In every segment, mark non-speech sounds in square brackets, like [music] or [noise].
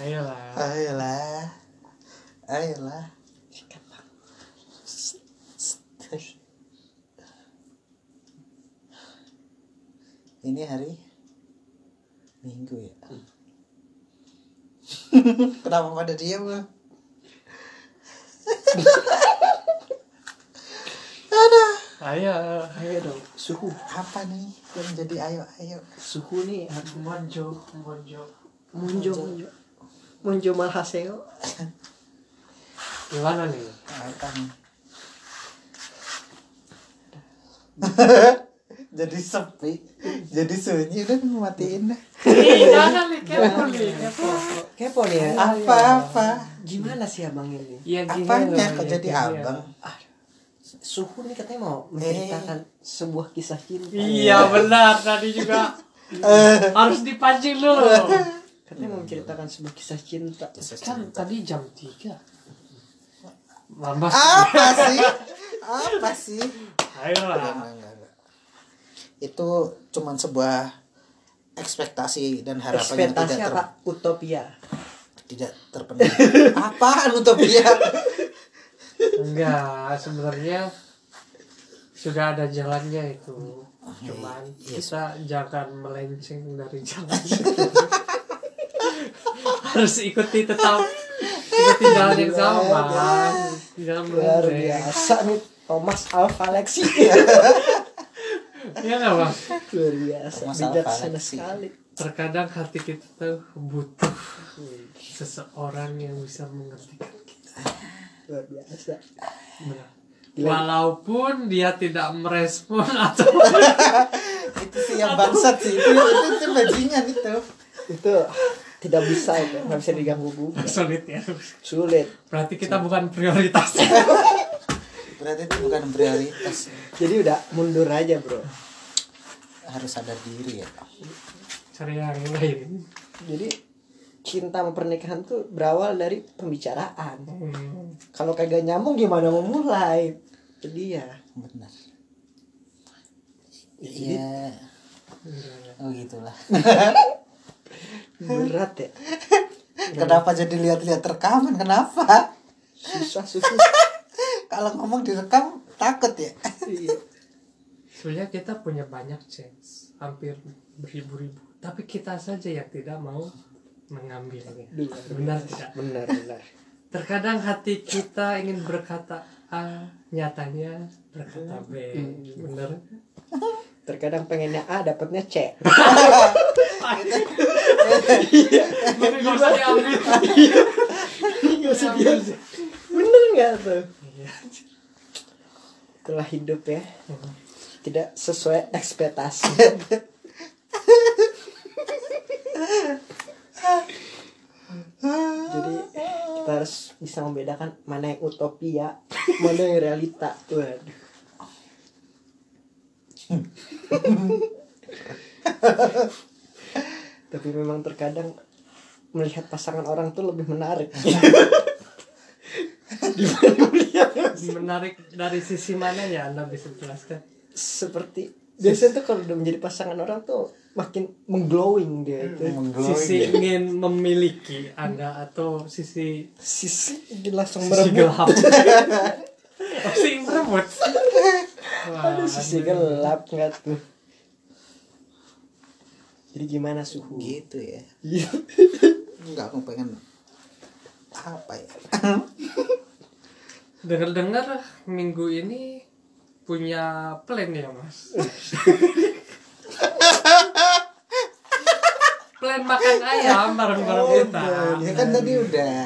Ayolah. Ayolah. Ayolah. Ini hari Minggu ya. [laughs] Kenapa pada diam lu? Ayo. Ayo dong. Suhu. Apa nih yang jadi ayo ayo? Suhu nih harus Monjo, monjo. munjo munjo. Munjo malhaseo. Gimana nih? [laughs] Jadi sepi, jadi sunyi udah matiin dah. Nih, kepo nih, kepo. Kepo nih ya. Apa apa? Gimana sih abang ini? Iya, gini Apanya kok ya, jadi abang? Ah, suhu nih katanya mau menceritakan sebuah kisah cinta. Iya benar tadi juga [laughs] harus dipancing dulu. [laughs] Katanya mau menceritakan sebuah kisah cinta. Kan tadi jam 3 Mama [laughs] Apa sih? Apa sih? Ayo Enggak, lah. enggak, enggak, enggak. Itu cuman sebuah ekspektasi dan harapan yang Ekspektasi tidak ter, apa? Utopia. tidak terpenuhi. [laughs] Apaan utopia? Enggak, sebenarnya sudah ada jalannya itu. Cuman Iya. kita jangan melenceng dari jalan. [laughs] Harus ikuti tetap ikuti jalan yang sama. Jangan Luar melenceng. biasa nih Thomas Alva Lexi. Iya nggak bang? Luar biasa. Thomas Bijaksana sekali. Terkadang hati kita tuh butuh seseorang yang bisa mengertikan kita. Luar biasa. Benar. Gila. Walaupun dia tidak merespon [laughs] atau itu sih yang bangsat sih. Itu itu, itu bajingan itu. Itu tidak bisa itu, nggak bisa diganggu gugat. sulit ya. Sulit. Berarti kita bukan prioritas. Berarti itu bukan prioritas. Jadi udah mundur aja bro. Harus sadar diri ya. Cari yang lain. Jadi cinta sama pernikahan tuh berawal dari pembicaraan. Hmm. Kalau kagak nyambung gimana mau mulai? Jadi ya. Benar. Iya. Oh gitulah. [laughs] berat ya. [laughs] Kenapa jadi lihat-lihat rekaman? Kenapa? Susah [laughs] susah. Kalau ngomong direkam takut ya. Iya. [laughs] Sebenarnya kita punya banyak chance, hampir beribu-ribu. Tapi kita saja yang tidak mau mengambilnya. Benar tidak? Benar benar. Terkadang hati kita ingin berkata A, nyatanya berkata B. Benar? Terkadang pengennya A dapatnya C. Nggak usah dia- Bener nggak tuh? Iya. Itulah hidup ya. Tidak sesuai ekspektasi. Jadi kita harus bisa membedakan mana yang utopia, mana yang realita. Waduh. Tapi memang terkadang melihat pasangan orang tuh lebih menarik. Menarik dari sisi mana ya Anda bisa jelaskan? seperti biasanya tuh kalau udah menjadi pasangan orang tuh makin mengglowing dia itu Mengglowing Sisi ya. ingin memiliki Anda atau sisi sisi ini langsung sisi merebut gelap. [laughs] Sisi merebut. Aduh, sisi gelap nggak tuh jadi gimana suhu Gitu ya. Iya. Enggak aku pengen apa ya? [laughs] Dengar-dengar minggu ini punya plan ya mas? [laughs] plan makan ayam bareng-bareng kita. Ya kan tadi udah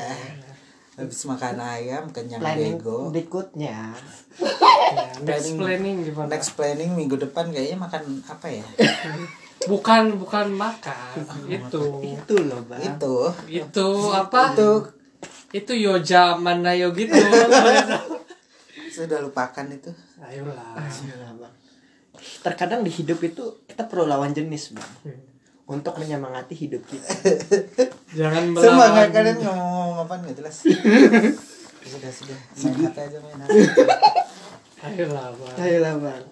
habis makan ayam kenyang planning bego. berikutnya Ya, [laughs] next Planning- gimana? Next planning minggu depan kayaknya makan apa ya? [laughs] Bukan bukan makan itu itu loh bang Itu. itu apa? Itu Itu yoja manayo gitu. [laughs] sudah lupakan itu. Ayolah. Iyalah, bang terkadang di hidup itu kita perlu lawan jenis bang untuk menyemangati hidup kita. [laughs] Jangan Semangat melawan. kalian ngomong apa nggak jelas. [laughs] sudah sudah. Main hati aja main hati. Ayolah, Bang. ayolah bang.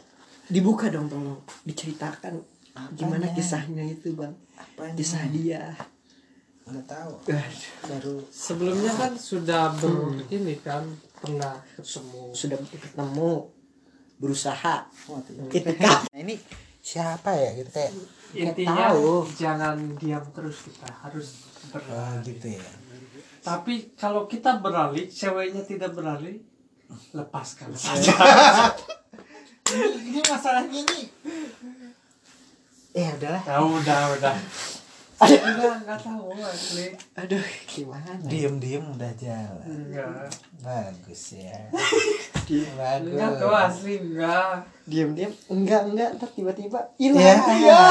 Dibuka dong tolong diceritakan Apanya? gimana kisahnya itu bang. Apanya? kisah dia. Nggak tahu. Baru. Sebelumnya kan sudah ber ini kan pernah ketemu. Sudah ketemu berusaha. Itu kan Nah, ini siapa ya? Gitu kayak intinya tahu. jangan diam terus kita harus oh, beralih gitu ya. Tapi kalau kita beralih ceweknya tidak beralih lepaskan [laughs] saja ini, ini masalahnya nih. Eh udahlah. Ya udah udah enggak enggak tahu asli aduh gimana? Diem diem udah jalan. Enggak. Bagus ya. [laughs] Enggak bagus. Tuh asli enggak. Diam-diam enggak enggak. Ntar tiba-tiba ya hilang. Ya.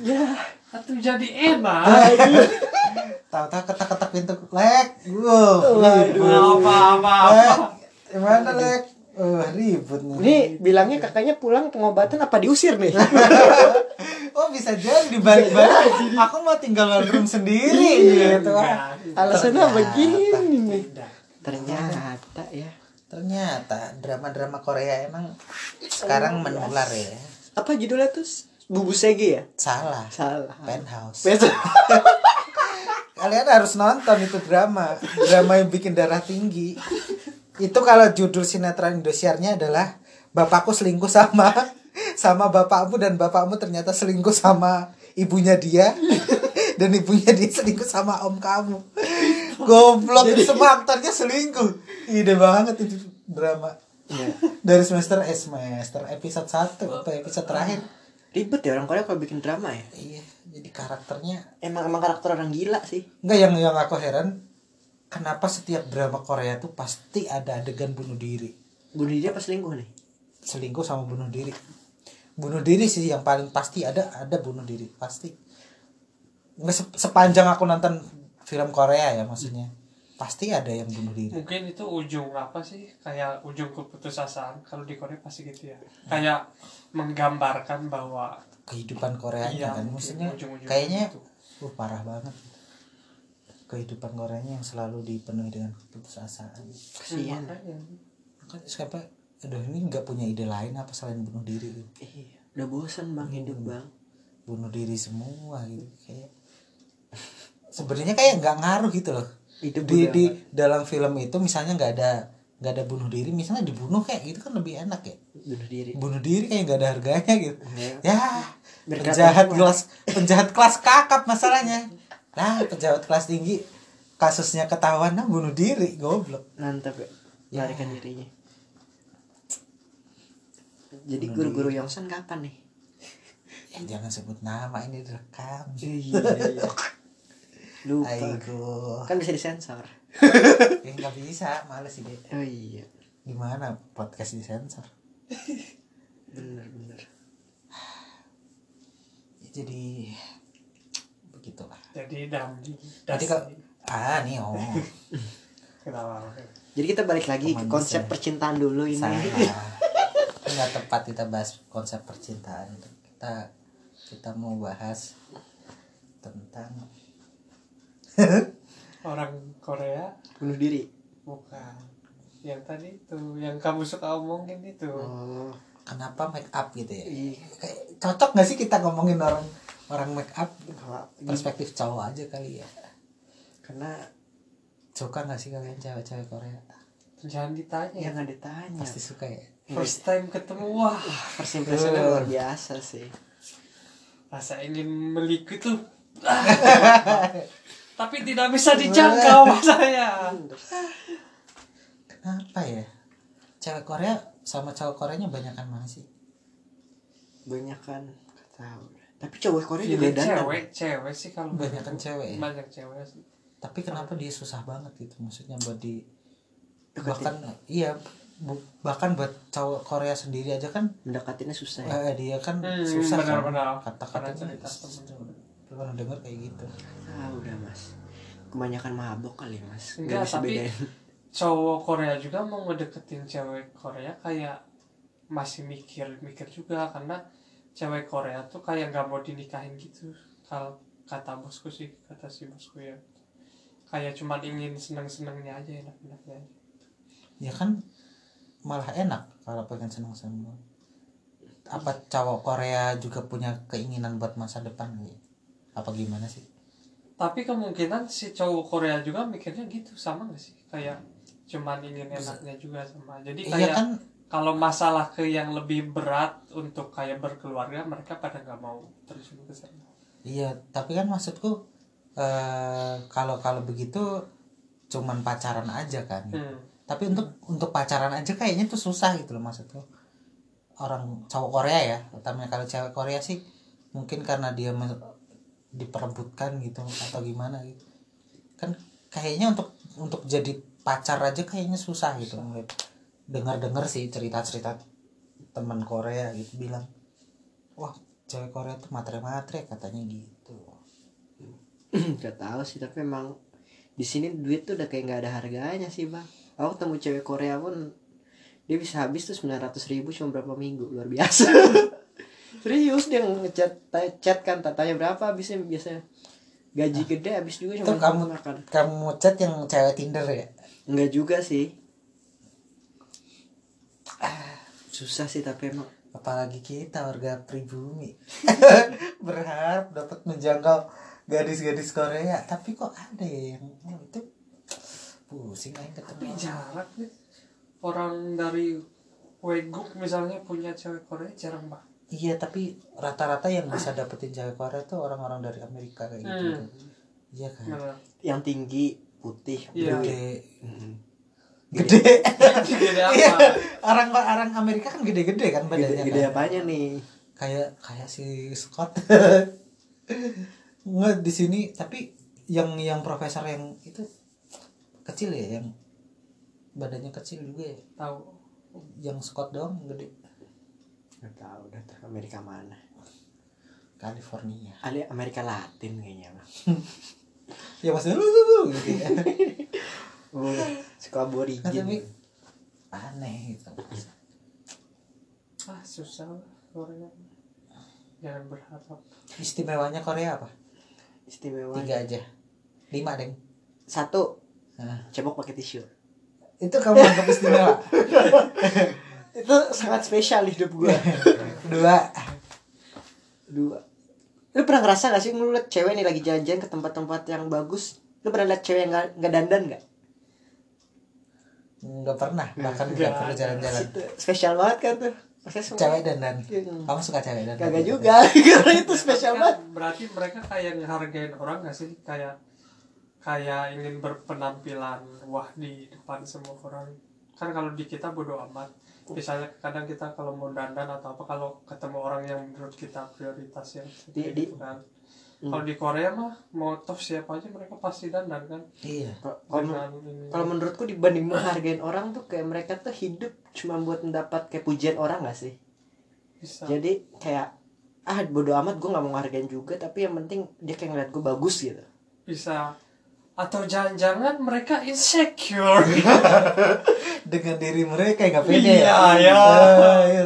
Ya. Atau jadi enak tahu-tahu ketak-ketak pintu lek. Wow Waduh. apa apa lek apa gimana lek? Oh ribut nih. Ini bilangnya kakaknya pulang pengobatan apa diusir nih [laughs] oh bisa jadi dibalik-balik aku mau tinggal room [laughs] sendiri gitu. Enggak. alasannya begini ternyata ya. Ternyata drama-drama Korea emang sekarang menular ya. Apa judulnya tuh? Bubu sege ya? Salah. Salah. Penthouse. [laughs] Kalian harus nonton itu drama. Drama yang bikin darah tinggi. Itu kalau judul sinetron Indosiarnya adalah bapakku selingkuh sama sama bapakmu dan bapakmu ternyata selingkuh sama ibunya dia. [laughs] Dan ibunya dia selingkuh sama om kamu. [laughs] Goblok semua aktornya selingkuh. Ide banget itu drama. Iya. dari semester eh semester episode 1 atau episode terakhir. Ribet ya orang Korea kalau bikin drama ya. Iya jadi karakternya. Emang emang karakter orang gila sih. Enggak yang yang aku heran kenapa setiap drama Korea tuh pasti ada adegan bunuh diri. bunuh diri apa selingkuh nih? Selingkuh sama bunuh diri. Bunuh diri sih yang paling pasti ada ada bunuh diri pasti. Nggak se- sepanjang aku nonton film Korea ya maksudnya. Pasti ada yang bunuh diri. mungkin itu ujung apa sih kayak ujung keputusasaan kalau di Korea pasti gitu ya kayak menggambarkan bahwa Kehidupan Koreanya Iya, kan maksudnya ujung-ujungnya kayaknya gitu. uh, parah banget. Kehidupan Koreanya yang selalu dipenuhi dengan keputusasaan. kasihan Kan siapa aduh ini nggak punya ide lain apa selain bunuh diri? Iya udah bosan bang hidup bang. Bunuh diri semua gitu kayak sebenarnya kayak nggak ngaruh gitu loh. Hidup di di dalam film itu misalnya nggak ada nggak ada bunuh diri misalnya dibunuh kayak gitu kan lebih enak ya. Bunuh diri. Bunuh diri kayak nggak ada harganya gitu. Iya. ya Biar penjahat kelas penjahat kelas kakap masalahnya. Nah penjahat kelas tinggi kasusnya ketahuan nah bunuh diri goblok. Mantap ya Ya. melarikan dirinya jadi guru-guru Yongsan kapan nih? Ya, jangan sebut nama ini direkam. Iya iya lupa. Aigo. Kan bisa disensor. [laughs] Ya nggak bisa males sih deh oh iya. Gimana podcast disensor? Bener bener. Ya, jadi begitulah. Jadi damdi Nanti kalau ah nih oh. [laughs] Kenapa? Jadi kita balik lagi ke Romantis konsep ya. percintaan dulu ini. Salah nggak tepat kita bahas konsep percintaan kita kita mau bahas tentang [laughs] orang Korea bunuh diri. Bukan. Yang tadi itu yang kamu suka omongin itu. Oh. Kenapa make up gitu ya? Iya. Kayak cocok nggak sih kita ngomongin orang orang make up? Kalau- perspektif cowok aja kali ya. Karena suka nggak sih kalian cewek-cewek Korea? Jangan ditanya. Yang nggak ditanya. Pasti suka ya first time ketemu wah. First impressionnya luar biasa sih. Rasa ingin meliku tuh [laughs] tapi tidak bisa dijangkau saya kenapa ya? Cewek Korea sama cowok Koreanya banyakan mana sih? Banyak kan nggak tahu. Tapi cowok Korea juga dandan cewek cewek sih kalau Banyakan cewek ya? banyak cewek sih. Tapi kenapa dia susah banget gitu? Maksudnya buat di bahkan iya bahkan buat cowok Korea sendiri aja kan mendekatinnya susah ya. Eh, dia kan Hmm, susah kan benar-benar. kata-katanya. Pernah cerita temen. pernah denger kayak gitu. Ah udah mas. Kebanyakan mabok kali mas. Enggak bisa tapi bedain. cowok Korea juga mau ngedeketin cewek Korea kayak masih mikir-mikir juga karena cewek Korea tuh kayak nggak mau dinikahin gitu kalau kata bosku sih kata si bosku ya. Kayak cuman ingin seneng-senengnya aja enak-enaknya aja. Ya kan malah enak kalau pengen seneng-seneng. Apa cowok Korea juga punya keinginan buat masa depan gitu? Apa gimana sih? Tapi kemungkinan si cowok Korea juga mikirnya gitu sama gak sih? Kayak cuman ingin enaknya juga sama. Jadi iya kayak kan? kalau masalah ke yang lebih berat untuk kayak berkeluarga mereka pada nggak mau terjun ke sana. Iya tapi kan maksudku eh kalau kalau begitu cuman pacaran aja kan. Hmm. Tapi untuk untuk pacaran aja kayaknya tuh susah gitu loh maksudku orang cowok Korea ya utamanya kalau cewek Korea sih mungkin karena dia diperebutkan gitu atau gimana gitu. Kan kayaknya untuk untuk jadi pacar aja kayaknya susah gitu dengar dengar sih cerita cerita teman Korea gitu bilang wah cewek Korea tuh matre-matre katanya gitu. [clears throat] Gak tahu sih tapi emang di sini duit tuh udah kayak nggak ada harganya sih bang. Aku ketemu cewek Korea pun dia bisa habis tuh sembilan ratus ribu cuma berapa minggu luar biasa. [laughs] Serius dia ngechat chat kan tatanya berapa habisnya biasanya gaji gede habis juga cuma kamu makan. kamu chat yang cewek Tinder ya Enggak juga sih. Ah, susah sih tapi emang apalagi kita warga pribumi [laughs] berharap dapat menjangkau gadis-gadis Korea tapi kok ada ya yang itu pusing aja tapi ketemu jarang nih orang dari Weguk misalnya punya cewek Korea jarang banget iya tapi rata-rata yang bisa dapetin cewek Korea tuh orang-orang dari Amerika kayak gitu. Hmm. iya kan? Bener. yang tinggi putih blue. gede. Gede. Gede. Iya, apa? Orang orang Amerika kan gede-gede kan Gede, badannya gede kan? apanya nih? kayak kayak si Scott. [laughs] Nggak di sini tapi yang yang profesor yang itu kecil ya yang badannya kecil juga ya. Tahu yang Scott doang gede. Gak tahu udah Amerika mana? California. Ali Amerika Latin kayaknya [laughs] ya maksudnya lu, lu, lu, gitu ya. [laughs] Suka Nah, aborigin. tapi aneh gitu. Ah susah lah Korea. Jangan berharap. Istimewanya Korea apa? Istimewa. tiga aja. Lima deng. Satu, nah, cebok pakai tisu. itu kamu anggap istimewa [laughs] Itu sangat spesial hidup gue. [laughs] dua Dua. Lu pernah ngerasa gak sih lu liat cewek nih lagi jalan-jalan ke tempat-tempat yang bagus? Lu pernah liat cewek yang gak, nggak dandan gak? nggak pernah bahkan nggak ada. jalan-jalan spesial banget kan tuh. Maksudnya semua- cewek dan dan Iya. kamu suka cewek dan Kagak juga. [laughs] Karena itu spesial Mereka- banget. berarti mereka kayak ngehargain orang gak sih kayak kayak ingin berpenampilan wah di depan semua orang. Kan kalau di kita bodo amat. Misalnya kadang kita kalau mau dandan atau apa kalau ketemu orang yang menurut kita prioritas yang Di- gitu kan. Kalau di Korea mah mau toh siapa aja mereka pasti dandan kan. Iya. Kalau- menurutku dibanding menghargain orang tuh kayak mereka tuh hidup cuma buat mendapat kayak pujian orang gak sih? bisa. Jadi kayak ah bodo amat gue nggak mau ngehargain juga tapi yang penting dia kayak ngeliat gue bagus gitu. bisa atau jangan-jangan mereka insecure. [laughs] Dengan diri mereka yang nggak pede Iya, ya. Ya.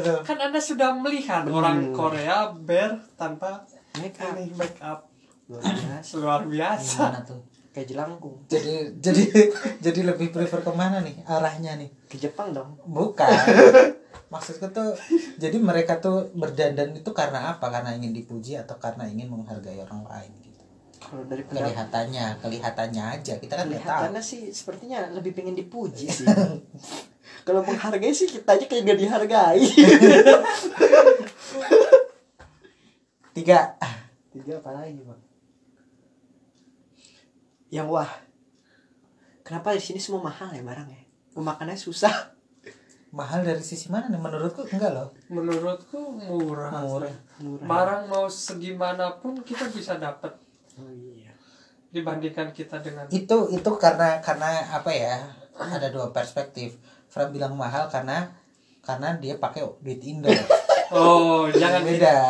Ah, kan anda sudah melihat Bener. orang Korea ber tanpa Mereka ini make up. Luar [laughs] biasa. Luar biasa. Gimana tuh? Kayak jelangkung. Jadi jadi [laughs] jadi lebih prefer ke mana nih? Arahnya nih? Ke Jepang dong. bukan. Maksudku tuh jadi mereka tuh berdandan itu karena apa? Karena ingin dipuji atau karena ingin menghargai orang lain gitu Kalau dari pendapat kelihatannya kelihatannya aja kita kan kelihatannya sih sepertinya lebih pengen dipuji sih. [laughs] Kalau menghargai sih kita aja kayak gak dihargai. [laughs] tiga Tiga apa lagi bang? Yang wah. Kenapa di sini semua mahal ya barangnya? Makannya susah. mahal dari sisi mana nih menurutku enggak loh menurutku murah murah Murah. barang mau segimanapun kita bisa dapat. Dibandingkan kita dengan itu itu karena karena apa ya ada dua perspektif. Fran bilang mahal karena karena dia pakai duit Indo. [laughs] Oh jangan Beda.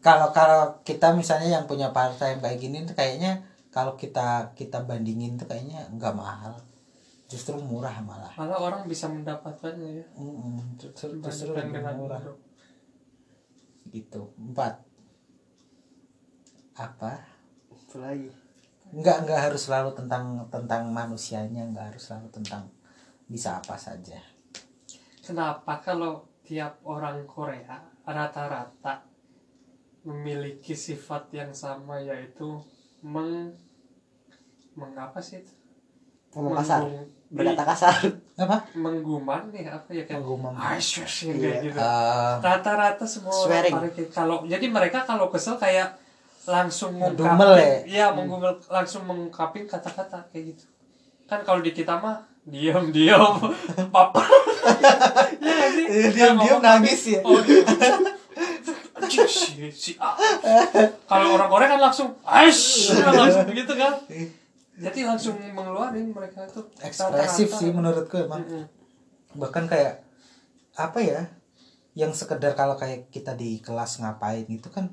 kalau kalau kita misalnya yang punya partai yang kayak gini tuh kayaknya kalau kita kita bandingin tuh kayaknya nggak mahal. Justru murah malah. Malah orang bisa mendapatkannya ya. Mm-mm, justru, justru lebih dengan murah. Gitu. Empat. Apa Apa lagi? nggak nggak harus selalu tentang tentang manusianya nggak harus selalu tentang bisa apa saja kenapa kalau tiap orang Korea rata-rata memiliki sifat yang sama yaitu meng mengapa sih itu? ngomong kasar berkata kasar apa mengguman nih apa ya kayak Menggumam. Kayak Iya. gitu rata-rata semua Swearing. kalau jadi mereka kalau kesel kayak langsung mengungkapin ya? menggumel langsung mengungkapin kata-kata kayak gitu kan kalau di kita mah diam diam [laughs] papa nggak sih? Iya, ngomong, tapi- nangis ya. oh, diam. Anjing, si, si A. kalau orang Korea kan langsung aish langsung gitu kan jadi langsung mengeluarin mereka itu ekspresif sih menurutku emang Mm-mm. bahkan kayak apa ya yang sekedar kalau kayak kita di kelas ngapain itu kan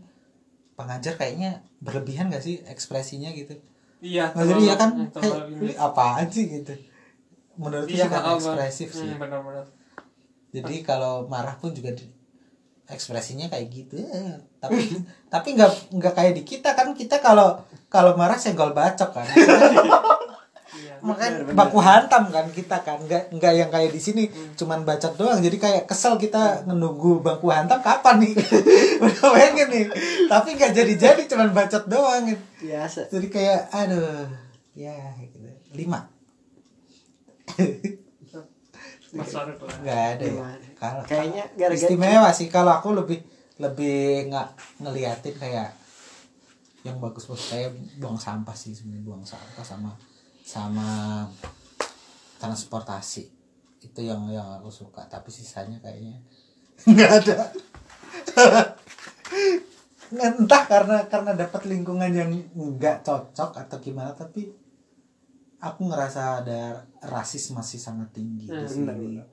pengajar kayaknya berlebihan gak sih ekspresinya gitu? Iya ngajar ya kan? kayak terlalu ini apaan sih? gitu. Menurutku Iya, sih kan ekspresif sih. Hmm, benar-benar. Jadi kalau marah pun juga di- ekspresinya kayak gitu. Tapi tapi nggak nggak kayak di kita kan. Kita kalau kalau marah senggol bacok kan [laughs] makanya Bener, bener. baku hantam kan kita kan. Nggak nggak yang kayak di sini cuman bacot doang. Jadi kayak kesel kita nunggu bangku hantam kapan nih? [laughs] Udah pengen nih. Tapi nggak jadi jadi cuman bacot doang. Gitu. biasa. Jadi kayak aduh ya gitu. Lima. [laughs] Nggak ada ya. Kalau Kayaknya gara-gara- istimewa sih. Kalau aku lebih lebih nggak ngeliatin kayak yang bagus-bagus. Kayak buang sampah sih sebenarnya buang sampah sama sama transportasi. Itu yang yang aku suka tapi sisanya kayaknya [laughs] nggak ada. [laughs] Entah karena karena dapat lingkungan yang nggak cocok atau gimana tapi aku ngerasa ada rasis masih sangat tinggi di Hmm, sini.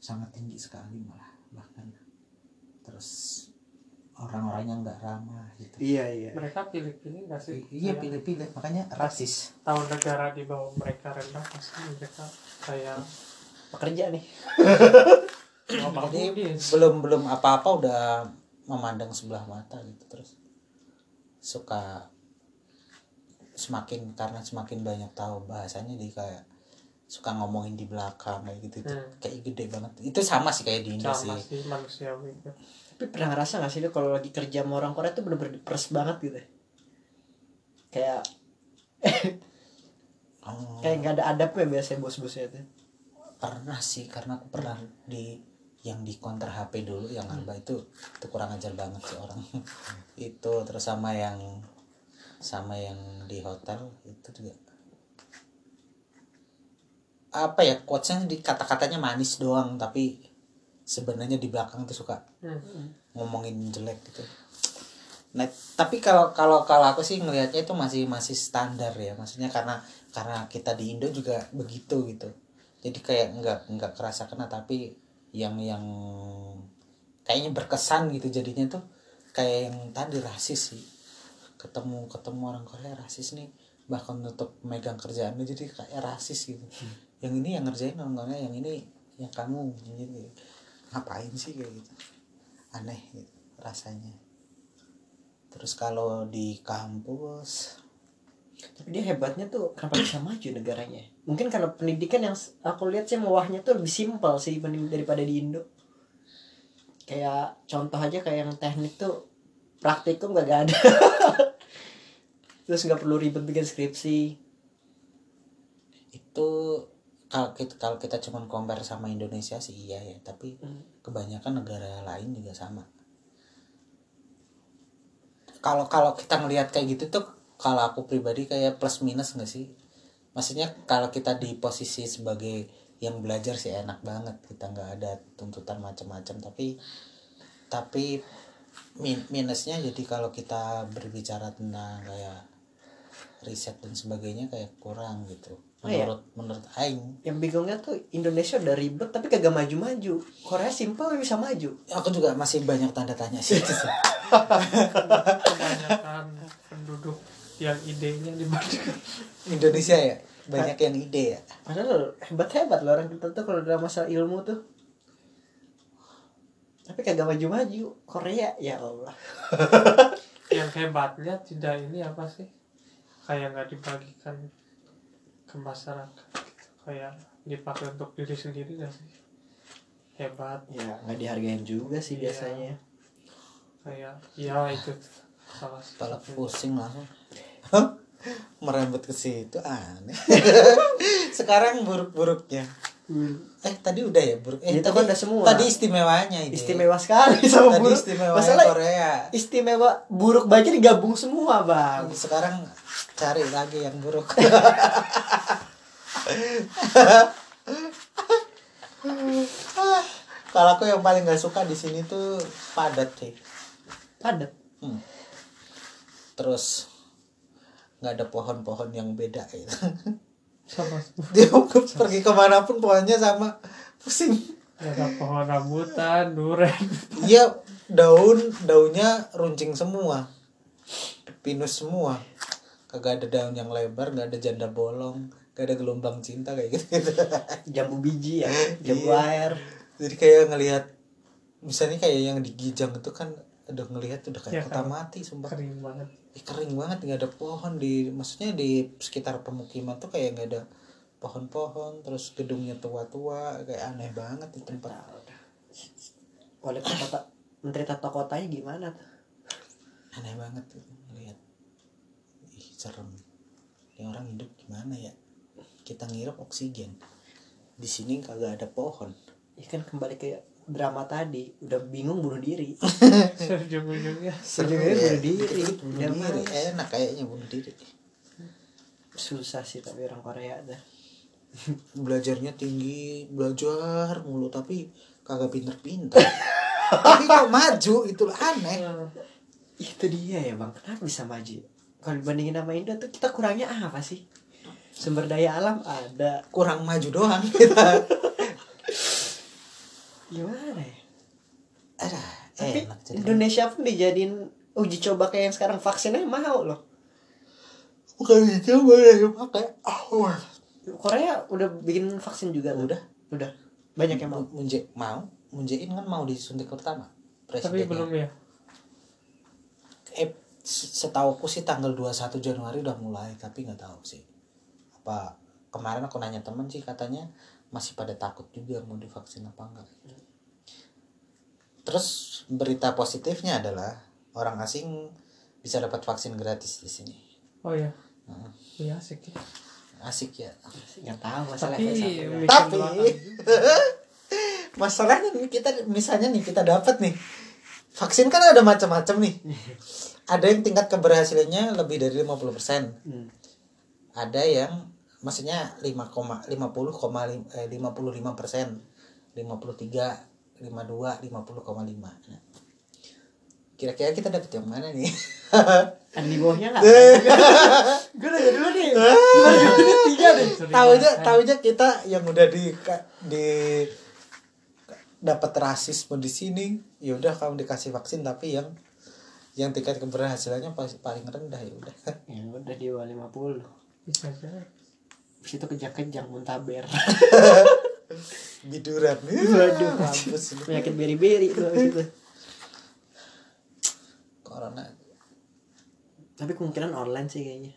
sangat tinggi sekali malah bahkan. Terus orang-orangnya nggak ramah gitu. Iya iya. Mereka pilih-pilih nggak sih? I- iya pilih-pilih makanya rasis. Tahu negara di bawah mereka rendah pasti mereka kayak pekerja nih. [laughs] Mau jadi belum belum apa-apa udah memandang sebelah mata gitu terus suka semakin karena semakin banyak tahu bahasanya di kayak suka ngomongin di belakang kayak gitu itu Hmm. kayak gede banget. Itu sama sih kayak di Indo sama sih. sih manusiawi gitu. Tapi pernah ngerasa gak sih lu kalau lagi kerja sama orang Korea tuh bener-bener diperes banget gitu kayak Oh, kayak nggak ada adabnya biasanya bos-bosnya tuh. Pernah sih karena aku pernah di yang di counter HP dulu yang alba itu itu kurang ajar banget sih orang. [laughs] Itu terus sama yang sama yang di hotel itu juga. Apa ya quotesnya di kata-katanya manis doang tapi sebenarnya di belakang tuh suka Ngomongin jelek gitu. Nah, tapi kalau kalau kalau aku sih ngelihatnya itu masih masih standar ya. Maksudnya karena karena kita di Indo juga begitu gitu. Jadi kayak nggak nggak kerasa kena tapi yang yang kayaknya berkesan gitu jadinya tuh kayak yang tadi rasis sih. Ketemu ketemu orang Korea rasis nih bahkan untuk megang kerjaannya jadi kayak rasis gitu. Yang ini yang ngerjain orang Korea, yang ini yang kamu gitu. Ngapain sih kayak gitu aneh gitu rasanya. Terus kalau di kampus tapi dia hebatnya tuh kenapa bisa maju negaranya? Mungkin karena pendidikan yang aku lihat sih mewahnya tuh lebih simpel sih daripada di Indo. Kayak contoh aja kayak yang teknik tuh praktikum gak ada. [laughs] Terus nggak perlu ribet bikin skripsi. Itu kalau kita kalau kita cuman compare sama Indonesia sih iya ya tapi kebanyakan negara lain juga sama. Kalau kalau kita ngelihat kayak gitu tuh kalau aku pribadi kayak plus minus nggak sih? Maksudnya kalau kita di posisi sebagai yang belajar sih enak banget kita nggak ada tuntutan macam-macam tapi tapi min- minusnya jadi kalau kita berbicara tentang kayak riset dan sebagainya kayak kurang gitu Oh iya? menurut menurut Aing. Yang bingungnya tuh Indonesia udah ribet tapi kagak maju-maju. Korea simpel tapi bisa maju. Aku juga masih banyak tanda tanya sih. Itu sih. kebanyakan penduduk yang idenya dibandingkan Indonesia ya? Banyak yang ide ya? Padahal hebat-hebat loh orang kita tuh kalau dalam masalah ilmu tuh. Tapi kagak maju-maju. Korea ya Allah. Yang hebatnya tidak ini apa sih? Kayak nggak dibagikan ke masyarakat kayak dipakai untuk diri sendiri nggak sih? Hebat. Ya nggak dihargain juga sih Iya. biasanya. Kayak ya itu salah kepala satu pusing langsung. Merembet ke situ aneh. [laughs] Sekarang buruk-buruknya eh tadi udah ya buruk eh Itu tadi, kan udah semua. tadi istimewanya ini. Istimewa sekali sama tadi buruk. istimewa masalah Korea. istimewa buruk baca digabung semua bang. Sekarang cari lagi yang buruk. [laughs] Kalau aku yang paling gak suka di sini tuh padat sih. Padat? Hmm. terus nggak ada pohon-pohon yang beda gitu [laughs] sama. [laughs] Dia pergi ke mana pun pohonnya sama. Pusing. Ada pohon rambutan duren. [laughs] Iya daun daunnya runcing semua. Pinus semua. Kagak ada daun yang lebar nggak ada janda bolong gak ada gelombang cinta kayak gitu, [laughs] jambu biji ya jambu Iya. air. Jadi kayak ngelihat misalnya kayak yang di Gijang itu kan udah ngelihat udah kayak Ya, kota kan. mati sumpah. Kering banget Ih, kering banget nggak ada pohon di maksudnya di sekitar pemukiman tuh kayak nggak ada pohon-pohon terus gedungnya tua-tua kayak aneh banget di tempat. Nah, wali kota menteri tata kotanya gimana tuh? Aneh banget tuh ngelihat ih serem. Ini orang hidup gimana ya? Kita ngirup oksigen. Di sini kagak ada pohon. Ya kan kembali ke drama tadi udah bingung bunuh diri. [laughs] Ujung-ujungnya Ujung-ujungnya bunuh diri. bunuh diri. enak kayaknya bunuh diri susah sih tapi orang Korea dah. [laughs] Belajarnya tinggi belajar mulu tapi kagak pinter-pinter. [laughs] Tapi kok maju itu aneh. Itu dia ya bang. Kenapa bisa maju? Kalau dibandingin sama Indo tuh kita kurangnya apa sih? Sumber daya alam ada. Kurang maju doang kita gimana ya? Aduh, tapi enak jadi Indonesia pun dijadiin uji coba kayak yang sekarang vaksinnya mau loh. Bukan dicoba ya pakai oh, Korea udah bikin vaksin juga tuh. udah. Udah. Banyak yang mau. Munje mau? Munjein kan mau disuntik pertama tapi presidennya. belum ya. Eh setauku sih tanggal 21 Januari udah mulai tapi nggak tahu sih. Apa kemarin aku nanya temen sih katanya masih pada takut juga mau divaksin apa enggak terus berita positifnya adalah orang asing bisa dapat vaksin gratis di sini. Oh ya Heeh. iya asik ya. Asik ya? Nggak tahu masalah tapi bikin Tapi- [laughs] masalahnya nih kita misalnya nih kita dapat nih vaksin kan ada macam-macam nih. [laughs] Ada yang tingkat keberhasilannya lebih dari 50% Hmm. ada yang maksudnya 5,50,5 eh, 55 persen 53 52 50,5 nah, kira-kira kita dapat yang mana nih? [laughs] Kan di bawahnya nggak [laughs] gue nanya dulu nih. Gimana jawabannya tiga deh. [laughs] Tahunya tahunya kita yang udah di di dapat rasisme di sini ya udah kamu dikasih vaksin tapi yang yang tingkat keberhasilannya paling rendah ya udah. Ya udah di bawah 50 bisa aja. Terus itu kejang-kejang muntaber biduran Waduh. mampus lu. penyakit beri-beri tuh abis itu. Corona. Tapi kemungkinan online sih kayaknya.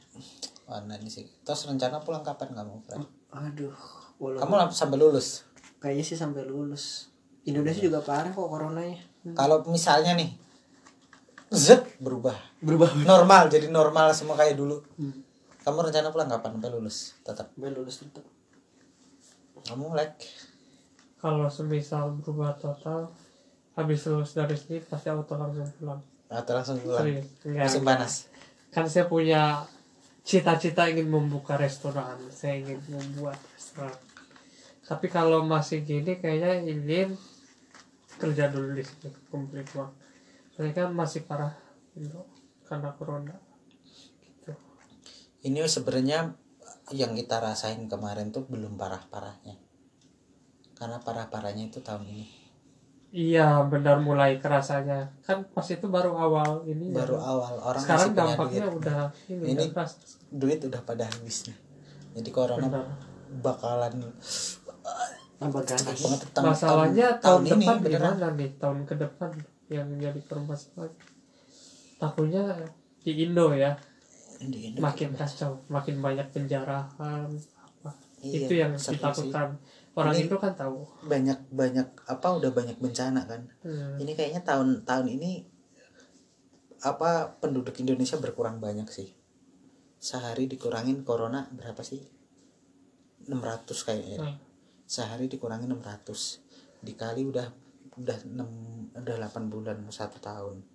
Online sih. Terus rencana pulang kapan kamu Fred? aduh walaupun kamu sampai lulus? Kayaknya sih sampai lulus. Indonesia juga parah kok coronanya. Kalau misalnya nih Z berubah. Berubah. Normal jadi normal semua kayak dulu. Hmm. kamu rencana pulang kapan? Sampai lulus tetap? Sampai lulus tetap kamu like kalau semisal berubah total habis lulus dari sini pasti auto langsung pulang. Atau langsung pulang? Serius. Musim enggak. panas? Kan saya punya cita-cita ingin membuka restoran saya ingin membuat restoran. Tapi kalau masih gini kayaknya ingin kerja dulu di sini kumpulin uang. Soalnya kan masih parah Indo karena corona gitu. Ini sebenarnya yang kita rasain kemarin tuh belum parah-parahnya. Karena parah-parahnya itu tahun ini. Iya benar mulai kerasanya. Kan pas itu baru awal ini ya. baru awal orang sekarang masih punya dampaknya duit. udah ini, Ini- udah keras duit udah pada habis nih jadi corona benar. bakalan tambah ganas. banget tahun- masalahnya tahun, tahun, tahun ini depan beneran. gimana nih? Tahun ke depan yang jadi permasalahan. Takutnya di Indo ya makin kacau makin banyak penjarahan apa. Iya, itu yang ditakutkan. Orang Ini- Indo kan tahu. banyak banyak apa udah banyak bencana kan. Hmm. ini kayaknya tahun tahun ini apa penduduk Indonesia berkurang banyak sih. Sehari dikurangin corona berapa sih? 600 kayaknya. Hmm. sehari dikurangin 600 dikali udah udah 6 udah 8 bulan satu tahun.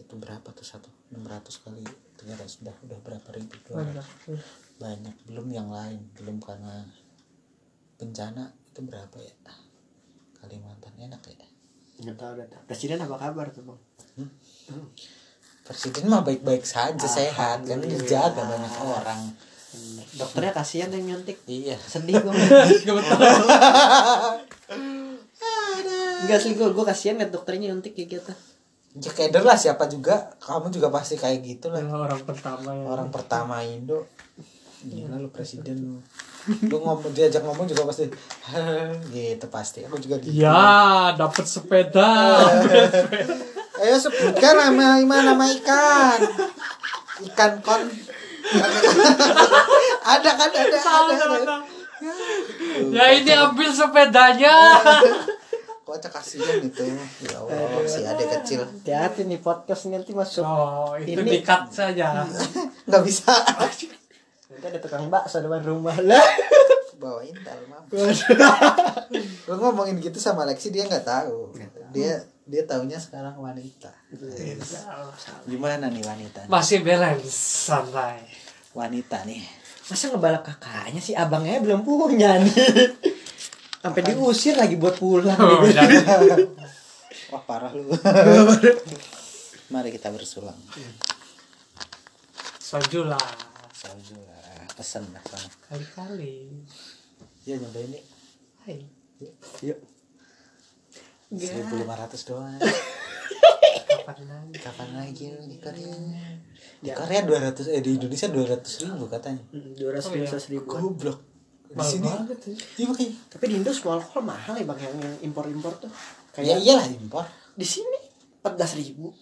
Itu berapa tuh satu? 600 kali 300 sudah udah berapa ribu Banyak. banyak belum yang lain. Belum karena bencana itu berapa ya? Kalimantan enak ya? Nggak tahu data presiden apa kabar tuh bang? Presiden mah baik-baik saja sehat kan? dijaga banyak orang. Dokternya kasihan yang nyuntik iya. Sedih gue Enggak [laughs] sih gue gue kasihan liat dokternya nyuntik kayak gitu ya keder lah siapa juga. Kamu juga pasti kayak gitu lah. Orang pertama ya. Orang pertama Indo. Gila lu presiden lu. Lu ngomong diajak ngomong juga pasti [laughs] gitu pasti. Aku juga gitu. Ya dapat sepeda. [laughs] Ayo sebutkan nama nama nama ikan. Ikan kon. [laughs] Ada kan ada ada, ada. tahu. ya ini ambil sepedanya kok cek kasihan itu ya? Allah si adik kecil. Hati-hati nih podcast ini nanti masuk. Oh itu Ini- dikat saja. [laughs] Nggak bisa. Nanti ada tukang bakso depan rumah. Lah. Bawain tal mam lu ngomongin gitu sama Lexi dia nggak tahu. Dia dia taunya sekarang wanita. Gimana nih wanita masih balance santai. Wanita nih. Masa ngebalak kakaknya sih? Abangnya belum punya nih sampai diusir lagi buat pulang. Oh, [laughs] wah parah lu. [laughs] Mari kita bersulang. Soju lah. Salju lah. Pesen lah sana kali-kali. Ya nyobain nih Hai. yuk seribu lima ratus doang. Kapan lagi? Kapan lagi lu di Korea? Di Ya. Korea dua ratus eh di Indonesia dua ratus ribu katanya. Dua ratus Oh, iya. ribu goblok di Mahal sini. banget ya. iya makanya. Tapi di Indo semua alkohol mahal ya bang yang impor impor tuh. Ya kayak iyalah impor. di sini empat belas ribu.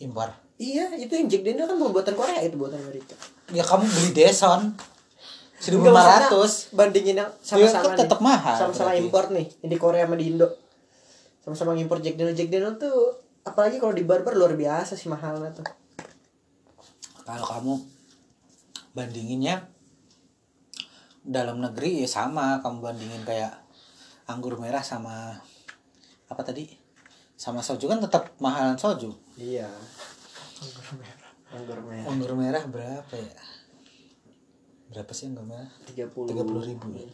Impor. Iya itu yang Jack Daniel kan buatan Korea itu buatan Amerika. Ya kamu beli Deson seribu lima ratus. bandingin yang Iya, sama-sama kan tetap mahal sama-sama impor nih yang di Korea sama di Indo. Sama-sama impor Jack Daniel. Jack Daniel tuh apalagi kalau di barbar luar biasa sih mahalnya tuh. Kalau kamu bandinginnya dalam negeri ya sama. Kamu bandingin kayak anggur merah sama apa tadi? Sama soju kan tetap mahalan soju. Iya. Anggur merah. anggur merah. Anggur merah berapa ya? Berapa sih anggur merah? Tiga puluh. Tiga puluh ribu ya?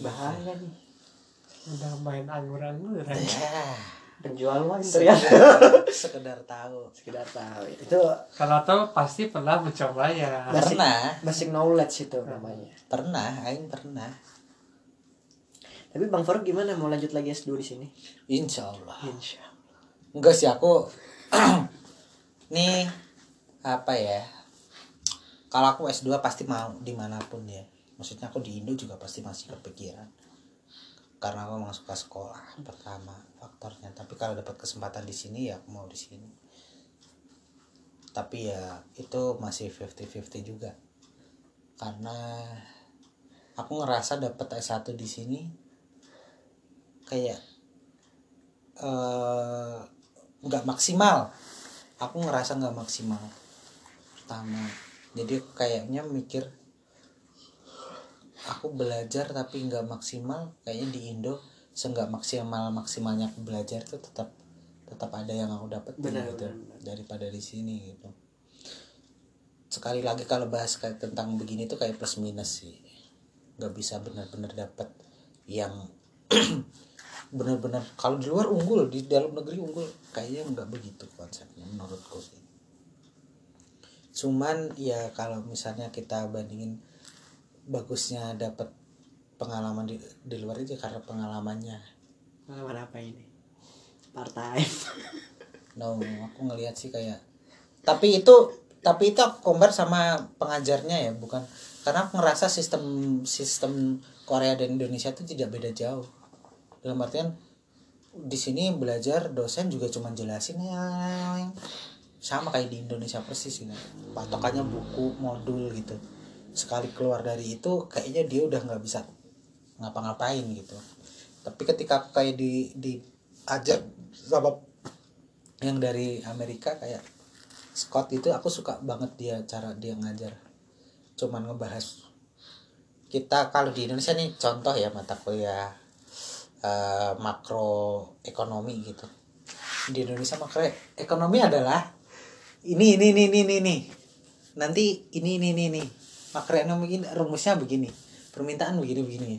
Bahaya nih. Udah main anggur-angguran. Ya penjual wine ternyata. sekedar tahu. Sekedar tahu. Itu kalau tahu pasti pernah mencoba ya. basic, Pernah. basic knowledge itu namanya. Pernah aing pernah. Tapi bang Faruk gimana? Mau lanjut lagi S2 di sini? Insya Allah Insya enggak sih aku [clears throat] nih apa ya? Kalau aku S2 pasti mau di mana pun ya. Maksudnya aku di Indo juga pasti masih kepikiran karena aku memang suka sekolah pertama faktornya. Tapi kalau dapat kesempatan di sini ya aku mau di sini. Tapi ya itu masih 50-50 juga. Karena aku ngerasa dapat S1 di sini kayak eh, nggak maksimal. Aku ngerasa nggak maksimal pertama. Jadi kayaknya mikir aku belajar tapi nggak maksimal kayaknya di Indo seenggak maksimal maksimalnya aku belajar itu tetap tetap ada yang aku dapat gitu benar. daripada di sini gitu. Sekali lagi kalau bahas kayak tentang begini tuh kayak plus minus sih. Nggak bisa benar-benar dapat yang [clears throat] benar-benar kalau di luar unggul di dalam negeri unggul. Kayaknya nggak begitu konsepnya menurutku sih. Cuman ya kalau misalnya kita bandingin bagusnya dapat pengalaman di, di luar itu karena pengalamannya. Pengalaman apa ini? Part time. [laughs] No aku ngelihat sih kayak tapi itu tapi itu aku compare sama pengajarnya ya bukan. Karena aku ngerasa sistem sistem Korea dan Indonesia itu tidak beda jauh. Dalam artian di sini belajar dosen juga cuma jelasin ya sama kayak di Indonesia persis gitu patokannya buku modul gitu sekali keluar dari itu kayaknya dia udah nggak bisa ngapa-ngapain gitu. Tapi ketika aku kayak di diajar sama yang dari Amerika kayak Scott itu aku suka banget dia cara dia ngajar. Cuman ngebahas kita kalau di Indonesia nih contoh ya mata kuliah eh, makroekonomi gitu. Di Indonesia makroekonomi adalah ini ini ini ini ini, ini. nanti ini ini ini ini makroekonomi rumusnya begini permintaan begini begini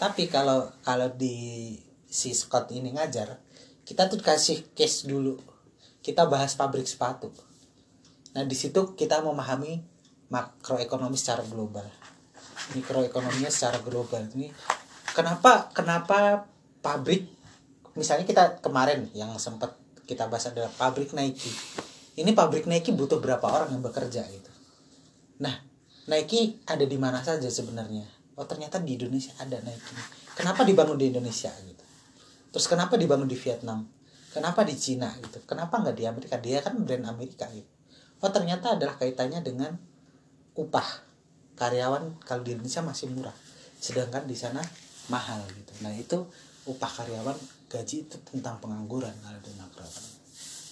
tapi kalau kalau di si Scott ini ngajar kita tuh kasih case dulu. Kita bahas pabrik sepatu. Nah di situ kita memahami makroekonomi secara global. Mikroekonominya secara global. Ini kenapa kenapa pabrik misalnya kita kemarin yang sempat kita bahas adalah pabrik Nike. Ini pabrik Nike butuh berapa orang yang bekerja gitu. Nah Nike ada di mana saja sebenarnya. Oh ternyata di Indonesia ada Nike. Kenapa dibangun di Indonesia gitu? Terus kenapa dibangun di Vietnam? Kenapa di Cina gitu? Kenapa nggak di Amerika? Dia kan brand Amerika gitu. Oh ternyata adalah kaitannya dengan upah. Karyawan kalau di Indonesia masih murah. Sedangkan di sana mahal gitu. Nah itu upah karyawan gaji itu tentang pengangguran kalau di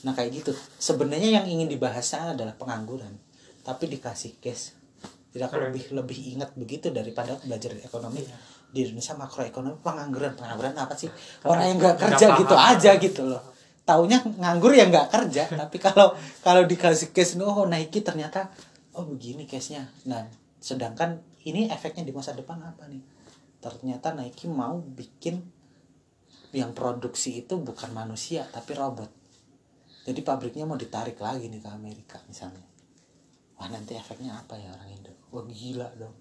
nah kayak gitu. Sebenarnya yang ingin dibahasnya adalah pengangguran. Tapi dikasih case tidak Keren. lebih lebih ingat begitu daripada belajar ekonomi Iya. di Indonesia makroekonomi. Pengangguran pengangguran apa sih? Orang yang nggak kerja paham. gitu aja gitu loh. Taunya nganggur ya nggak kerja [laughs] tapi kalau kalau dikasih case oh Nike ternyata oh begini case nya nah sedangkan ini efeknya di masa depan apa nih? Ternyata Nike mau bikin yang produksi itu bukan manusia tapi robot. Jadi pabriknya mau ditarik lagi nih ke Amerika misalnya wah nanti efeknya apa ya orang Indo? Wah gila dong.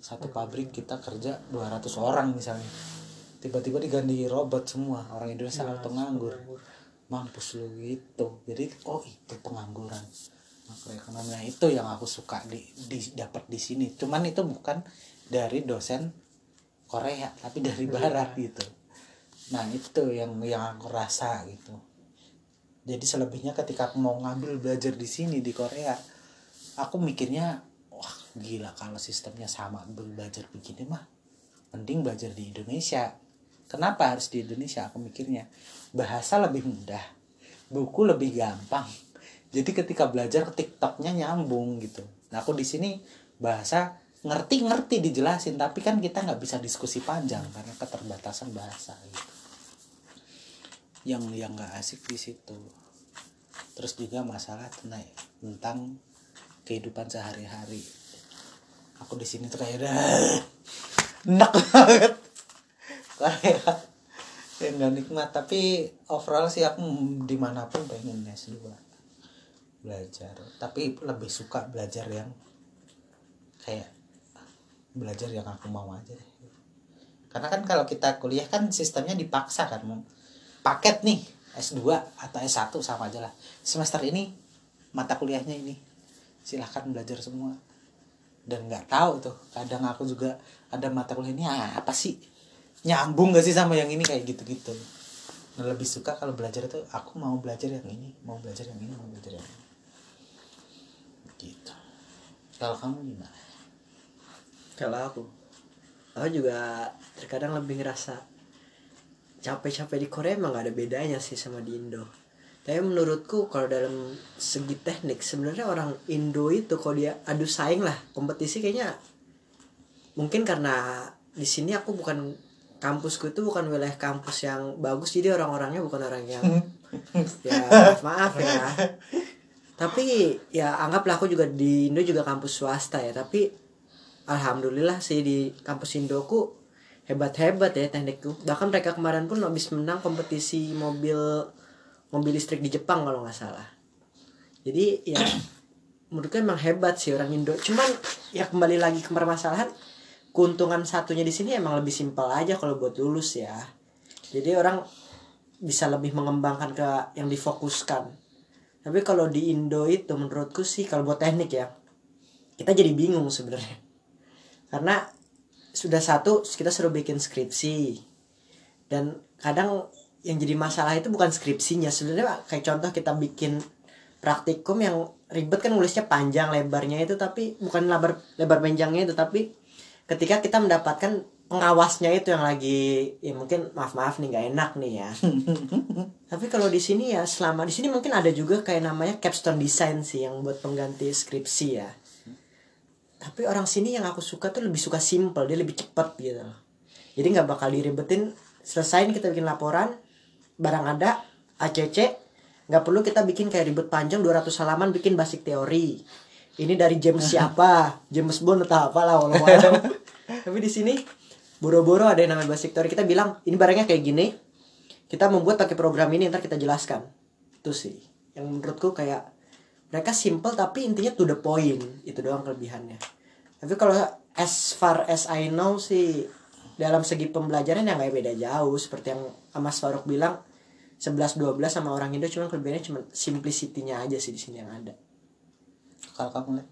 Satu pabrik kita kerja 200 orang misalnya. Tiba-tiba diganti robot semua. Orang Indonesia Iya, atau nganggur mampus lu gitu. Jadi oh itu pengangguran. Makroekonomi Nah, itu yang aku suka di, di dapat di sini. Cuman itu bukan dari dosen Korea tapi dari Barat gitu. Nah itu yang yang aku rasa gitu. Jadi selebihnya ketika aku mau ngambil belajar di sini di Korea aku mikirnya wah gila kalau sistemnya sama belajar begini mah mending belajar di Indonesia. Kenapa harus di Indonesia? Aku mikirnya bahasa lebih mudah buku lebih gampang. Jadi ketika belajar TikToknya nyambung gitu. Nah aku di sini bahasa ngerti ngerti dijelasin tapi kan kita nggak bisa diskusi panjang karena keterbatasan bahasa gitu. Yang yang nggak asik di situ. Terus juga masalah tentang kehidupan sehari-hari. Aku di sini tuh kayak udah [laughs] enak banget. Kayak ya nggak nikmat tapi overall sih aku di mana pun pengen S2 belajar. Tapi lebih suka belajar yang kayak belajar yang aku mau aja. Deh karena kan kalau kita kuliah kan sistemnya dipaksa kan paket nih S2 atau S1 sama aja lah. Semester ini mata kuliahnya ini silahkan belajar semua. Dan nggak tahu tuh kadang aku juga ada mata kuliah ini apa sih? Nyambung gak sih sama yang ini? Kayak gitu-gitu. Nah, lebih suka kalau belajar itu aku mau belajar yang ini mau belajar yang ini mau belajar yang ini. Gitu. Kalau kamu gimana? Kalau aku aku juga terkadang lebih ngerasa capek-capek di Korea emang gak ada bedanya sih sama di Indo tapi menurutku kalau dalam segi teknik sebenarnya orang Indo itu kalau dia adu saing lah kompetisi kayaknya mungkin karena di sini aku bukan kampusku itu bukan wilayah kampus yang bagus jadi orang-orangnya bukan orang yang [laughs] ya maaf, ya. Tapi ya anggaplah aku juga di Indo juga kampus swasta ya tapi alhamdulillah sih di kampus Indoku hebat-hebat ya teknikku. Bahkan mereka kemarin pun habis menang kompetisi mobil mobil listrik di Jepang kalau nggak salah. Jadi ya [clears throat] menurutku emang hebat sih orang Indo. Cuman ya kembali lagi ke permasalahan keuntungan satunya di sini emang lebih simpel aja kalau buat lulus ya. Jadi orang bisa lebih mengembangkan ke yang difokuskan. Tapi kalau di Indo itu menurutku sih kalau buat teknik ya kita jadi bingung sebenarnya. Karena sudah satu kita suruh bikin skripsi. Dan kadang yang jadi masalah itu bukan skripsinya. Sebenarnya kayak contoh kita bikin praktikum yang ribet kan nulisnya panjang lebarnya itu tapi bukan lebar lebar panjangnya itu tapi ketika kita mendapatkan pengawasnya itu yang lagi ya mungkin maaf maaf nih nggak enak nih ya. [laughs] Tapi kalau di sini ya selama di sini mungkin ada juga kayak namanya capstone design sih yang buat pengganti skripsi ya. Tapi orang sini yang aku suka tuh lebih suka simple dia lebih cepat gitu. Loh jadi nggak bakal diribetin selesain kita bikin laporan barang ada ACC nggak perlu kita bikin kayak ribet panjang 200 halaman bikin basic teori. Ini dari James [laughs] siapa? James Bond atau apa lah walau [laughs] tapi di sini boro-boro ada yang namanya basic teori. Kita bilang ini barangnya kayak gini kita membuat pakai program ini ntar kita jelaskan. Itu sih yang menurutku kayak mereka simple tapi intinya to the point. Itu doang kelebihannya. Tapi kalau as far as I know sih dalam segi pembelajaran ya nggak beda jauh. Seperti yang Mas Faruk bilang 11 12 sama orang Indo cuma kelebihannya cuma simplicity-nya aja sih di sini yang ada. Kalau kamu Lek?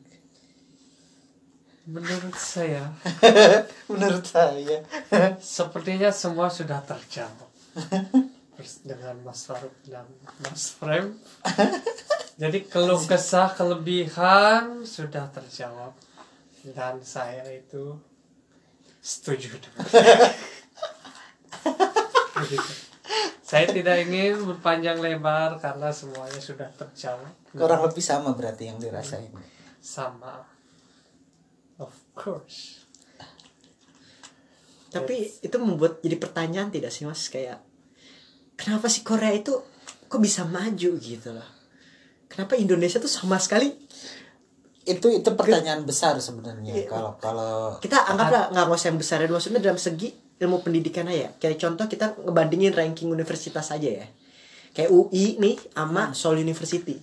menurut saya [laughs] menurut saya [laughs] sepertinya semua sudah terjawab Terus dengan Mas Faruk dan Mas Frem [laughs] jadi keluh kesah kelebihan sudah terjawab dan saya itu setuju dengan. Saya tidak ingin berpanjang lebar karena semuanya sudah terjawab. Kurang lebih sama berarti yang dirasain. Sama. Of course. Tapi itu membuat jadi pertanyaan tidak sih Mas? Kayak kenapa sih Korea itu kok bisa maju gitu loh. Kenapa Indonesia tuh sama sekali? Itu itu pertanyaan besar sebenarnya. Iya. kalau kalau kita anggaplah nggak usah yang besar ya maksudnya dalam segi ilmu pendidikan aja. Kayak contoh kita ngebandingin ranking universitas aja ya. Kayak UI nih sama Seoul University.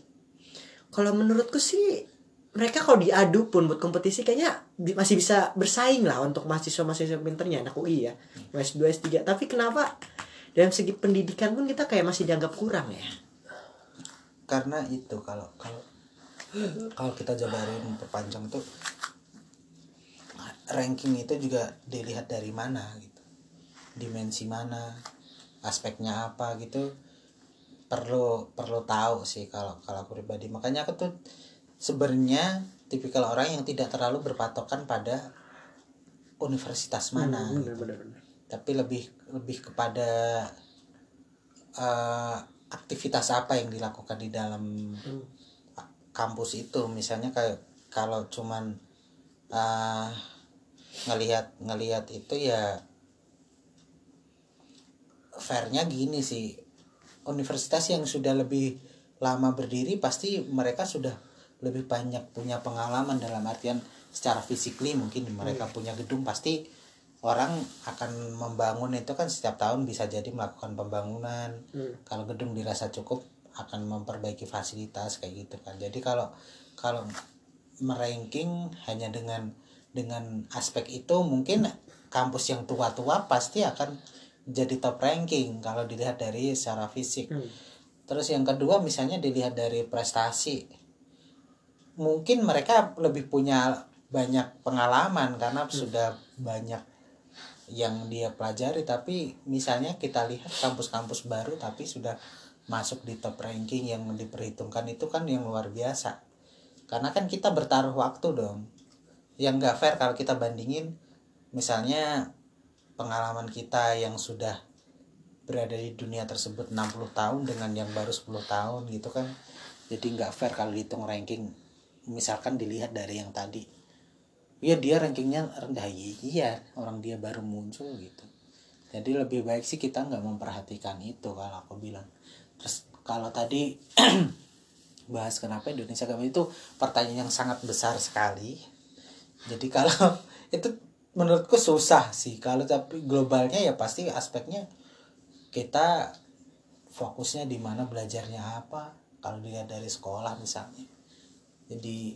Kalau menurutku sih mereka kalau diadu pun buat kompetisi kayaknya masih bisa bersaing lah untuk mahasiswa-mahasiswa pinternya anak UI ya. S2 S3 tapi kenapa dalam segi pendidikan pun kita kayak masih dianggap kurang ya? Karena itu kalau kalau kalau kita jabarin perpanjang itu ranking itu juga dilihat dari mana gitu dimensi mana aspeknya apa gitu perlu perlu tahu sih kalau kalau aku pribadi. Makanya aku tuh sebenarnya tipikal orang yang tidak terlalu berpatokan pada universitas mana gitu. bener-bener tapi lebih lebih kepada eh, aktivitas apa yang dilakukan di dalam kampus itu. Misalnya kayak kalau cuman eh, ngelihat ngelihat itu ya fairnya gini sih. Universitas yang sudah lebih lama berdiri pasti mereka sudah lebih banyak punya pengalaman dalam artian secara fisikly mungkin mereka punya gedung pasti orang akan membangun itu kan setiap tahun bisa jadi melakukan pembangunan. Kalau gedung dirasa cukup akan memperbaiki fasilitas kayak gitu kan. Jadi kalau kalau meranking hanya dengan dengan aspek itu mungkin kampus yang tua-tua pasti akan jadi top ranking kalau dilihat dari secara fisik. Terus yang kedua misalnya dilihat dari prestasi mungkin mereka lebih punya banyak pengalaman karena sudah banyak yang dia pelajari tapi misalnya kita lihat kampus-kampus baru tapi sudah masuk di top ranking yang diperhitungkan itu kan yang luar biasa. Karena kan kita bertaruh waktu dong. Yang nggak fair kalau kita bandingin misalnya pengalaman kita yang sudah berada di dunia tersebut 60 tahun dengan yang baru 10 tahun gitu kan. Jadi nggak fair kalau dihitung ranking. Misalkan dilihat dari yang tadi. Ya dia rankingnya rendah. Iya orang dia baru muncul gitu. Jadi lebih baik sih kita nggak memperhatikan itu kalau aku bilang. Terus kalau tadi [clears throat] bahas kenapa Indonesia maju itu pertanyaan yang sangat besar sekali. Jadi kalau [laughs] itu menurutku susah sih. Kalau tapi globalnya ya pasti aspeknya kita fokusnya di mana belajarnya apa. Kalau dilihat dari sekolah misalnya. Jadi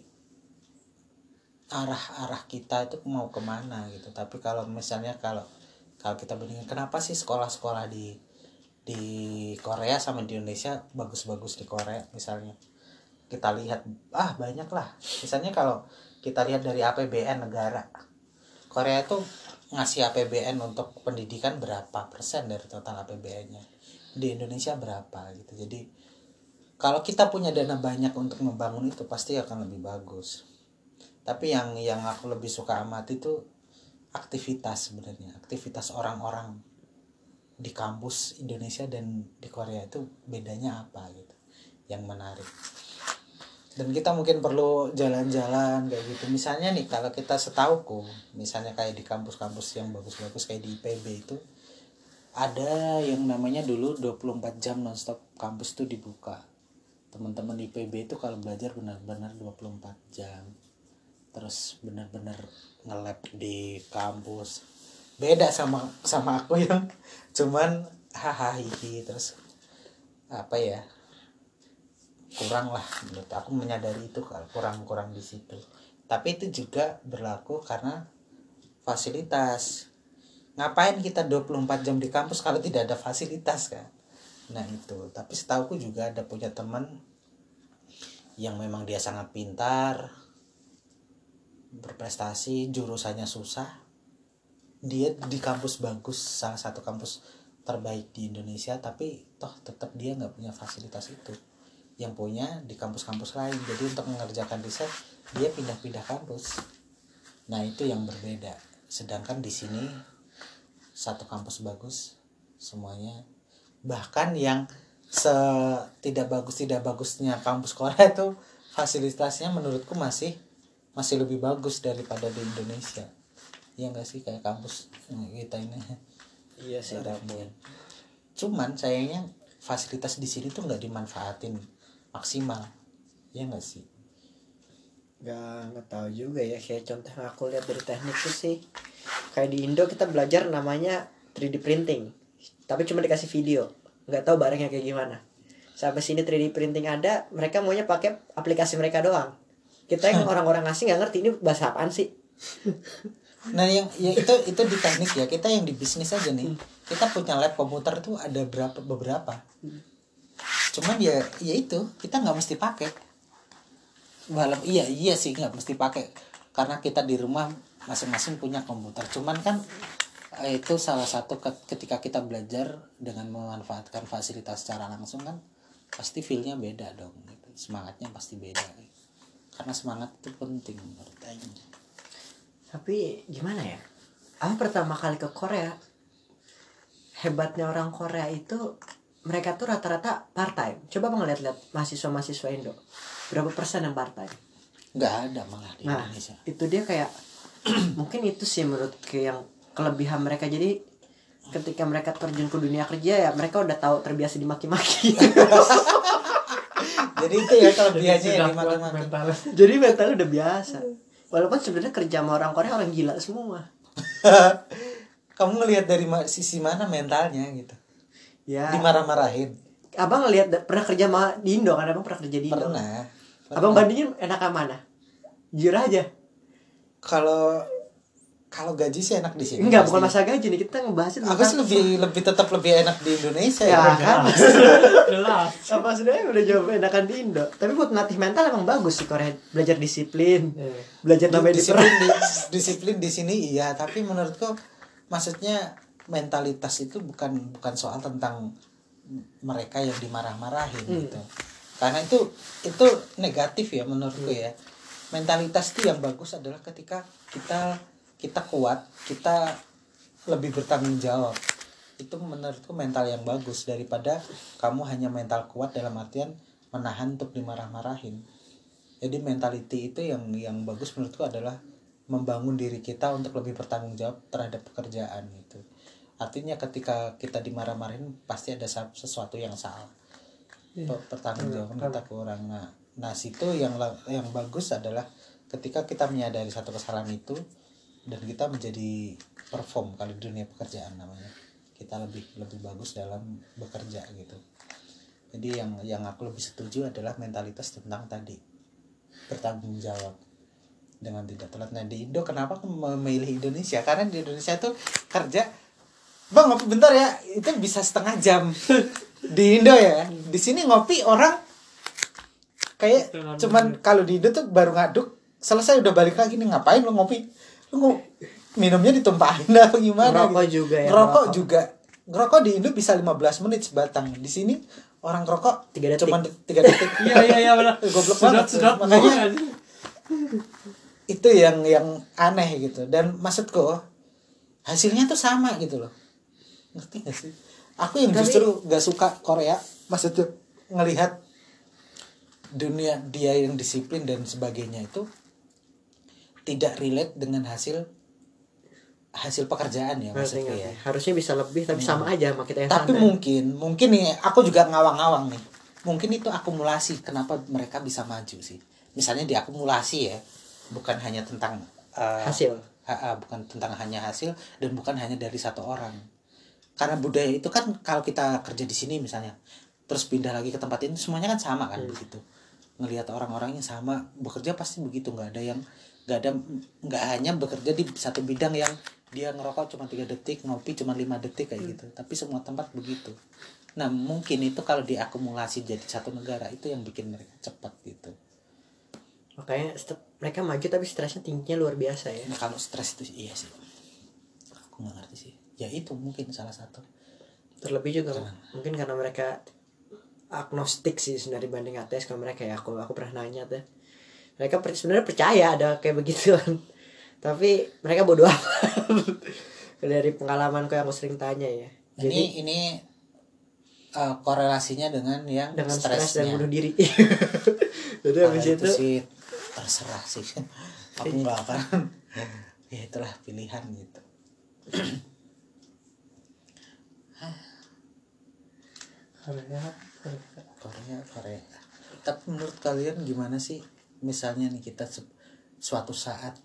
arah-arah kita itu mau ke mana gitu. Tapi kalau misalnya kalau kalau kita bandingin kenapa sih sekolah-sekolah di di Korea sama di Indonesia bagus-bagus di Korea misalnya? Kita lihat ah banyak lah misalnya kalau kita lihat dari APBN negara Korea itu ngasih APBN untuk pendidikan berapa persen dari total APBN-nya di Indonesia berapa gitu. Jadi kalau kita punya dana banyak untuk membangun itu pasti akan lebih bagus. Tapi yang yang aku lebih suka amati itu aktivitas sebenarnya. Aktivitas orang-orang di kampus Indonesia dan di Korea itu bedanya apa gitu yang menarik dan kita mungkin perlu jalan-jalan kayak gitu. Misalnya nih kalau kita setauku misalnya kayak di kampus-kampus yang bagus-bagus kayak di IPB itu ada yang namanya dulu 24 jam nonstop kampus tuh dibuka. Teman-teman IPB itu kalau belajar benar-benar 24 jam. Terus benar-benar nge-lab di kampus. Beda sama sama aku yang cuman hahaha terus apa ya kurang lah menurut aku menyadari itu kurang-kurang di situ. Tapi itu juga berlaku karena fasilitas. Ngapain kita 24 jam di kampus kalau tidak ada fasilitas kan? Nah itu. Tapi setauku juga ada punya teman yang memang dia sangat pintar berprestasi jurusannya susah. Dia di kampus bagus salah satu kampus terbaik di Indonesia tapi toh tetap dia nggak punya fasilitas itu yang punya di kampus-kampus lain. Jadi untuk mengerjakan riset dia pindah-pindah kampus. Nah itu yang berbeda. Sedangkan di sini satu kampus bagus semuanya. Bahkan yang se tidak bagus tidak bagusnya kampus Korea itu fasilitasnya menurutku masih masih lebih bagus daripada di Indonesia. Ya enggak sih kayak kampus kita ini? Iya sih cuman sayangnya fasilitas di sini tuh nggak dimanfaatin maksimal. Ya enggak sih? Gak, nggak tahu juga ya. Kayak contoh yang aku lihat dari teknik tuh sih kayak di Indo kita belajar namanya 3D printing tapi cuma dikasih video. Nggak tahu barangnya kayak gimana. Sampai sini 3D printing ada mereka maunya pakai aplikasi mereka doang. Kita yang [laughs] orang-orang asing nggak ngerti ini bahasa apaan sih. Nah yang ya itu itu di teknik ya. Kita yang di bisnis aja nih. Kita punya lab komputer tuh ada berapa beberapa cuman ya ya itu kita nggak mesti pakai. Walau iya iya sih nggak mesti pakai. Karena kita di rumah masing-masing punya komputer. Cuman kan eh, itu salah satu ke- ketika kita belajar dengan memanfaatkan fasilitas secara langsung kan pasti feelnya beda dong gitu. semangatnya pasti beda. Karena semangat itu penting menurut Aing. tapi gimana ya? Aku pertama kali ke Korea hebatnya orang Korea itu mereka tuh rata-rata part time coba bang lihat-lihat mahasiswa-mahasiswa Indo. Berapa persen yang part time nggak ada malah di nah Indonesia. itu dia kayak [clears throat] mungkin itu sih menurut ke yang kelebihan mereka. Jadi ketika mereka terjun ke dunia kerja ya mereka udah tahu terbiasa dimaki-maki. [laughs] Jadi itu ya kelebihannya yang di kuat mata mental. [laughs] jadi mental udah biasa. Walaupun sebenarnya kerja sama orang Korea orang gila semua. [laughs] Kamu ngelihat dari sisi mana mentalnya gitu ya. Dimarah-marahin. Abang ngelihat pernah kerja sama di Indo kan? Abang pernah kerja di Indo pernah. Abang Pernah. bandingin enakan mana? Jujur aja. Kalau kalau gaji sih enak di sini. Enggak pasti. bukan masalah gaji nih. Kita ngebahas aku sih lebih lebih tetap lebih enak di Indonesia ya ya, kan? [laughs] jelas. Apa sebenarnya udah jawab enakan di Indo? Tapi buat ngatih mental emang bagus sih Korea. Belajar disiplin. Belajar namanya di disiplin di, disiplin di sini iya tapi menurutku maksudnya mentalitas itu bukan bukan soal tentang mereka yang dimarah-marahin Hmm. gitu. Karena itu itu negatif ya menurutku ya. Mentalitas itu yang bagus adalah ketika kita kita kuat kita lebih bertanggung jawab. Itu menurutku mental yang bagus daripada kamu hanya mental kuat dalam artian menahan untuk dimarah-marahin. Jadi mentality itu yang yang bagus menurutku adalah membangun diri kita untuk lebih bertanggung jawab terhadap pekerjaan itu artinya ketika kita dimarah-marahin pasti ada sesuatu yang salah. Pe- pertanggung jawaban kita kurang. Nah nah situ yang yang bagus adalah ketika kita menyadari satu kesalahan itu dan kita menjadi perform kalau di dunia pekerjaan namanya. Kita lebih lebih bagus dalam bekerja gitu. Jadi yang yang aku lebih setuju adalah mentalitas tentang tadi bertanggung jawab dengan tidak telat. Nah di Indo kenapa aku memilih Indonesia? Karena di Indonesia tuh kerja bang ngopi bentar ya. Itu bisa setengah jam. Di Indo ya. Di sini ngopi orang kayak Setengah cuman kalau di Indo tuh baru ngaduk selesai udah balik lagi. Nih ngapain lu ngopi? Lu minumnya ditumpahin apa gimana Ngerokok gitu. juga ya, ngerokok ngerokok. juga. Ngerokok di Indo bisa 15 menit sebatang. Di sini orang ngerokok Tiga detik. cuman tiga detik. [laughs] Iya iya iya benar. Goblok sudah banget. sudah Makanya- itu yang yang aneh gitu. Dan maksudku hasilnya tuh sama gitu loh ngerti gak sih? Aku yang Tapi- justru gak suka Korea. Maksudnya ngelihat dunia dia yang disiplin dan sebagainya itu tidak relate dengan hasil hasil pekerjaan ya Ngerti, maksudnya ngerti. ya. Harusnya bisa lebih tapi sama aja sama kita yang tapi sana. mungkin mungkin nih aku juga ngawang-ngawang nih. Mungkin itu akumulasi kenapa mereka bisa maju sih? Misalnya diakumulasi ya bukan hanya tentang eh, hasil. Ha- ha, bukan tentang hanya hasil dan bukan hanya dari satu orang karena budaya itu kan kalau kita kerja di sini misalnya terus pindah lagi ke tempat ini semuanya kan sama kan begitu. Ngelihat orang-orang yang sama bekerja pasti begitu. Nggak ada yang nggak ada nggak hanya bekerja di satu bidang yang dia ngerokok cuma tiga detik ngopi cuma lima detik kayak gitu. Tapi semua tempat begitu. Nah mungkin itu kalau diakumulasi jadi satu negara itu yang bikin mereka cepat gitu. Makanya mereka maju tapi stresnya tingginya luar biasa ya. Nah, kalau stres itu iya sih. Aku nggak ngerti sih ya itu mungkin salah satu. Terlebih juga mungkin karena mereka agnostik sih sebenarnya dibanding ateis kalau mereka ya aku aku pernah nanya tuh. Mereka per- sebenarnya percaya ada kayak begituan tapi mereka bodoh [laughs] amat. Dari pengalamanku yang aku sering tanya ya. Jadi ini ini uh, korelasinya dengan yang dengan stres dan bunuh diri. [laughs] Jadi habis itu itu sih terserah sih. [laughs] Aku nggak akan ya itulah pilihan gitu [clears throat] Korea Korea Korea tapi menurut kalian gimana sih? Misalnya nih kita suatu saat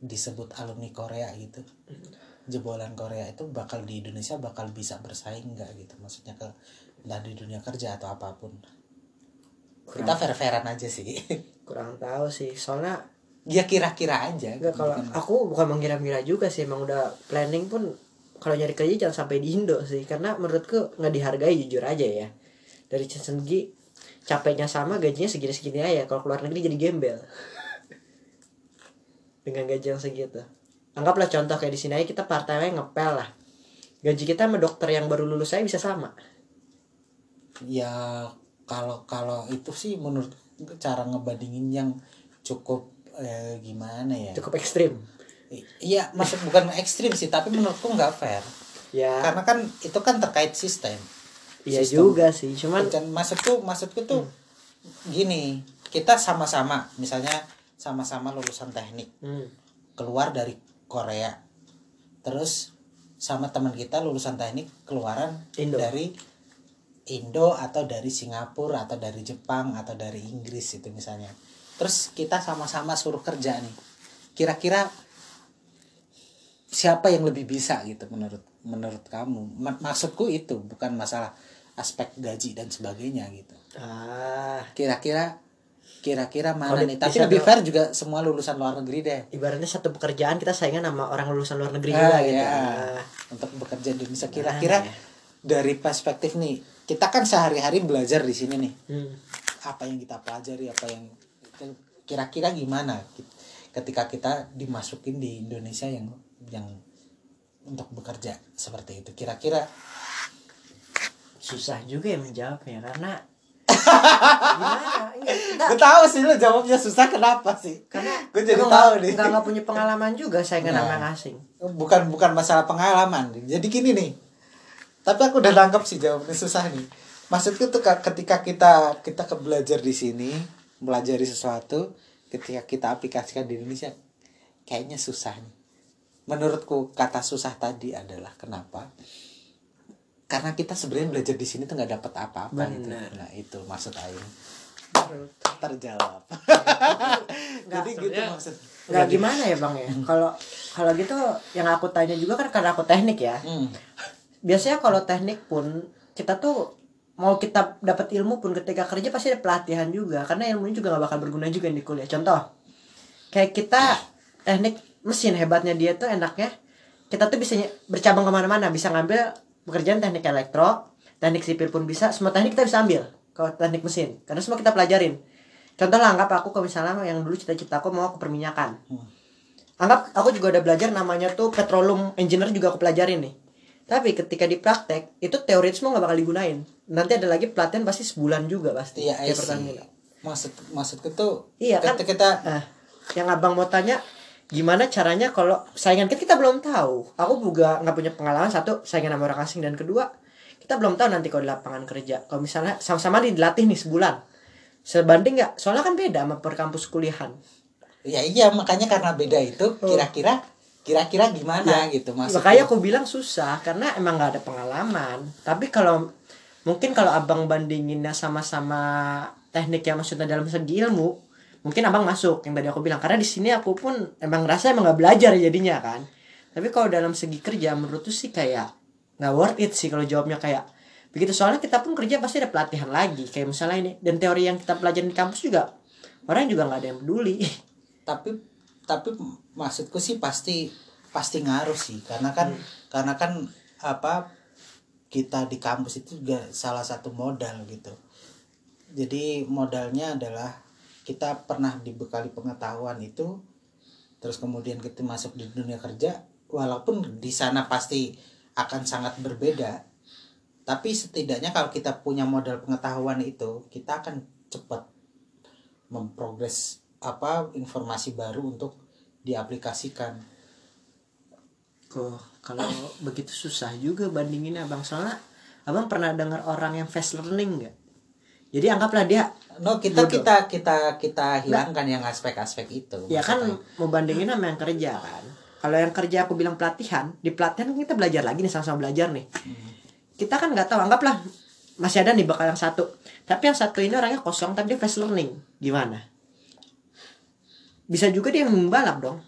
disebut alumni Korea gitu. Jebolan Korea itu bakal di Indonesia bakal bisa bersaing nggak gitu? Maksudnya ke entah di dunia kerja atau apa pun. Kita fair-fairan aja sih. Kurang tahu sih. Soalnya ya kira-kira aja. Enggak kalau aku bukan mengira-ngira juga sih. Emang udah planning pun kalau nyari kerja jangan sampai di Indo sih karena menurutku nggak dihargai jujur aja ya. Dari segi capeknya sama gajinya segini-segini aja. Kalau keluar negeri jadi gembel. Dengan gaji yang segitu. Anggaplah contoh kayak di sini aja kita part time ngepel lah. Gaji kita sama dokter yang baru lulus saya bisa sama. Ya kalau kalau itu sih menurut cara ngebandingin yang cukup eh, gimana ya? Cukup ekstrim iya maksud bukan ekstrim sih tapi menurutku nggak fair. Ya. Karena kan itu kan terkait sistem. Iya juga sih cuman dan maksudku maksudku tuh gini kita sama-sama misalnya sama-sama lulusan teknik hmm, keluar dari Korea. Terus sama teman kita lulusan teknik keluaran Indo. dari Indo atau dari Singapura atau dari Jepang atau dari Inggris itu misalnya. Terus kita sama-sama suruh kerja nih. Kira-kira siapa yang lebih bisa gitu menurut menurut kamu? Ma- maksudku itu bukan masalah aspek gaji dan sebagainya gitu. Ah. Kira-kira kira-kira mana Kalau nih? Tapi lebih fair juga semua lulusan luar negeri deh. Ibaratnya satu pekerjaan kita saingan sama orang lulusan luar negeri Ah, juga gitu. ya. Ah, untuk bekerja di Indonesia. Kira-kira ya? dari perspektif nih kita kan sehari-hari belajar di sini nih. Hmm. apa yang kita pelajari apa yang kira-kira gimana? Ketika kita dimasukin di Indonesia yang yang untuk bekerja seperti itu kira-kira Susah juga ya menjawabnya karena [laughs] gimana? Enggak, enggak. gue tahu sih lo jawabnya susah kenapa sih Karena gue jadi tahu nih nggak nggak punya pengalaman juga saya nggak Nah. asing. bukan bukan masalah pengalaman jadi gini nih tapi aku udah nangkep sih jawabannya susah nih maksudku tuh ka- ketika kita kita ke belajar di sini belajar sesuatu ketika kita aplikasikan di Indonesia kayaknya susah nih menurutku kata susah tadi adalah kenapa karena kita sebenarnya belajar di sini tuh nggak dapat apa-apa gitu nah itu maksud Aing terjawab [laughs] jadi gitu maksud Nggak gimana ya bang ya? Kalau kalau gitu yang aku tanya juga kan karena aku teknik ya. Hmm. Biasanya kalau teknik pun kita tuh mau kita dapat ilmu pun ketika kerja pasti ada pelatihan juga karena ilmunya juga nggak bakal berguna juga di kuliah. Contoh kayak kita teknik mesin hebatnya dia tuh enaknya kita tuh bisa bercabang ke mana-mana bisa ngambil pekerjaan teknik elektro teknik sipil pun bisa semua teknik kita bisa ambil kalau teknik mesin karena semua kita pelajarin contoh lah anggap aku kalau misalnya yang dulu cita-cita aku mau ke perminyakan anggap aku juga udah belajar namanya tuh petroleum engineer juga aku pelajarin nih tapi ketika di praktek itu teori semua nggak bakal digunain nanti ada lagi pelatihan pasti sebulan juga pasti Iya, kayak. Pertamina. Maksud maksudku tuh Iya kan? ketika kita Nah, yang abang mau tanya gimana caranya kalau saingan kan kita belum tahu. Aku juga nggak punya pengalaman satu saingan sama orang asing dan kedua kita belum tahu nanti kalau di lapangan kerja. Kalau misalnya sama-sama dilatih nih sebulan sebanding nggak? Soalnya kan beda sama perkampus kuliahan. Ya iya makanya karena beda itu kira-kira kira-kira gimana gitu maksudnya makanya aku bilang susah karena emang nggak ada pengalaman. Tapi kalau mungkin kalau abang bandinginnya sama-sama teknik yang maksudnya dalam segi ilmu mungkin abang masuk yang tadi aku bilang. Karena di sini aku pun emang ngerasa emang nggak belajar jadinya kan. Tapi kalau dalam segi kerja menurutku sih kayak nggak worth it sih kalau jawabnya kayak begitu. Soalnya kita pun kerja pasti ada pelatihan lagi kayak misalnya ini. Dan teori yang kita pelajarin di kampus juga orang juga nggak ada yang peduli. [laughs] Tapi tapi maksudku sih pasti pasti ngaruh sih. Karena kan karena kan apa kita di kampus itu juga salah satu modal gitu. Jadi modalnya adalah kita pernah dibekali pengetahuan itu terus kemudian kita masuk di dunia kerja walaupun di sana pasti akan sangat berbeda tapi setidaknya kalau kita punya modal pengetahuan itu kita akan cepat memprogres apa informasi baru untuk diaplikasikan. Kok kalau begitu susah juga bandingin abang soalnya abang pernah dengar orang yang fast learning nggak jadi anggaplah dia no kita Bodoh. kita kita kita hilangkan yang aspek-aspek itu ya kan mau bandingin sama yang kerja kan? Kalau yang kerja aku bilang pelatihan di pelatihan kan kita belajar lagi nih sama-sama belajar nih. Kita kan nggak tahu anggaplah masih ada nih bakal yang satu. Tapi yang satu ini orangnya kosong tapi dia fast learning. Gimana? Bisa juga dia yang membalap dong.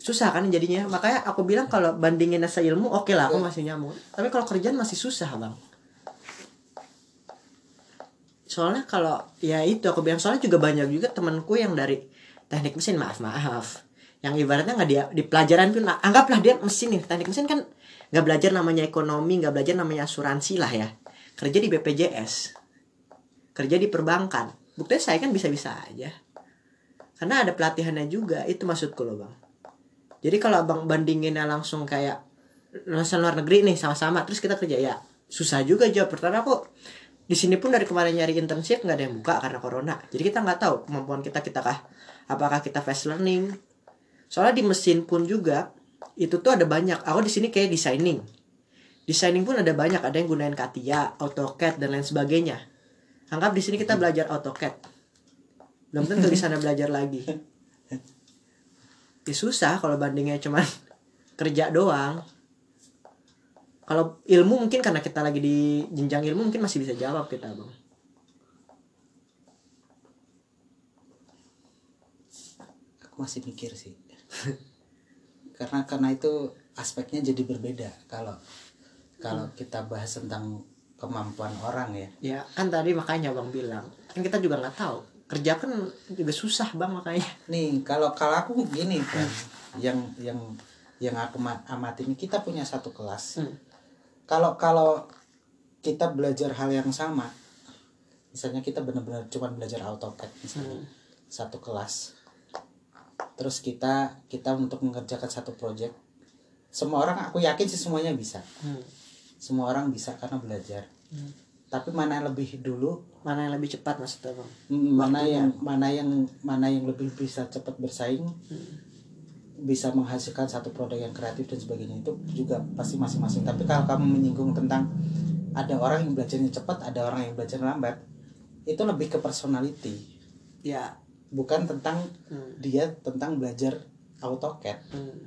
Susah kan jadinya? Makanya aku bilang kalau bandingin nasa ilmu oke lah aku masih nyamuk tapi kalau kerjaan masih susah bang soalnya kalau ya itu aku bilang soalnya juga banyak juga temanku yang dari teknik mesin maaf maaf. Yang ibaratnya nggak dia di pelajaran pun nah, anggaplah dia mesin nih. Teknik mesin kan nggak belajar namanya ekonomi nggak belajar namanya asuransi lah ya. Kerja di BPJS kerja di perbankan. Buktinya saya kan bisa bisa aja. Karena ada pelatihannya juga itu maksudku loh bang. Jadi kalau abang bandinginnya langsung kayak lulusan luar negeri nih sama-sama terus kita kerja ya susah juga jawab. Pertama aku di sini pun dari kemarin nyari internship nggak ada yang buka karena corona. Jadi kita nggak tahu kemampuan kita kita kah? Apakah kita fast learning? Soalnya di mesin pun juga itu tuh ada banyak. Aku di sini kayak designing. Designing pun ada banyak. Ada yang gunain Katia AutoCAD dan lain sebagainya. Anggap di sini kita belajar AutoCAD. Belum tentu di sana belajar lagi. Ya susah kalau bandingnya cuman [laughs] kerja doang kalau ilmu mungkin karena kita lagi di jenjang ilmu mungkin masih bisa jawab kita bang. Aku masih mikir sih. [laughs] Karena karena itu aspeknya jadi berbeda kalau kalau kita bahas tentang kemampuan orang ya. Ya kan tadi makanya bang bilang kan kita juga nggak tahu. Kerja kan juga susah bang makanya. [laughs] Nih kalau kalau aku gini kan yang yang yang aku ma- amati ini kita punya satu kelas. Hmm. Kalau kalau kita belajar hal yang sama misalnya kita benar-benar cuma belajar AutoCAD misalnya satu kelas. Terus kita kita untuk mengerjakan satu project semua orang aku yakin sih semuanya bisa. Hmm. semua orang bisa karena belajar. Tapi mana yang lebih dulu? Mana yang lebih cepat maksudnya bang? Mana yang mana yang mana yang lebih bisa cepat bersaing bisa menghasilkan satu produk yang kreatif dan sebagainya itu juga pasti masing-masing. Tapi kalau kamu menyinggung tentang ada orang yang belajarnya cepat ada orang yang belajar lambat itu lebih ke personality. Ya. Bukan tentang Hmm. dia tentang belajar AutoCAD. Hmm.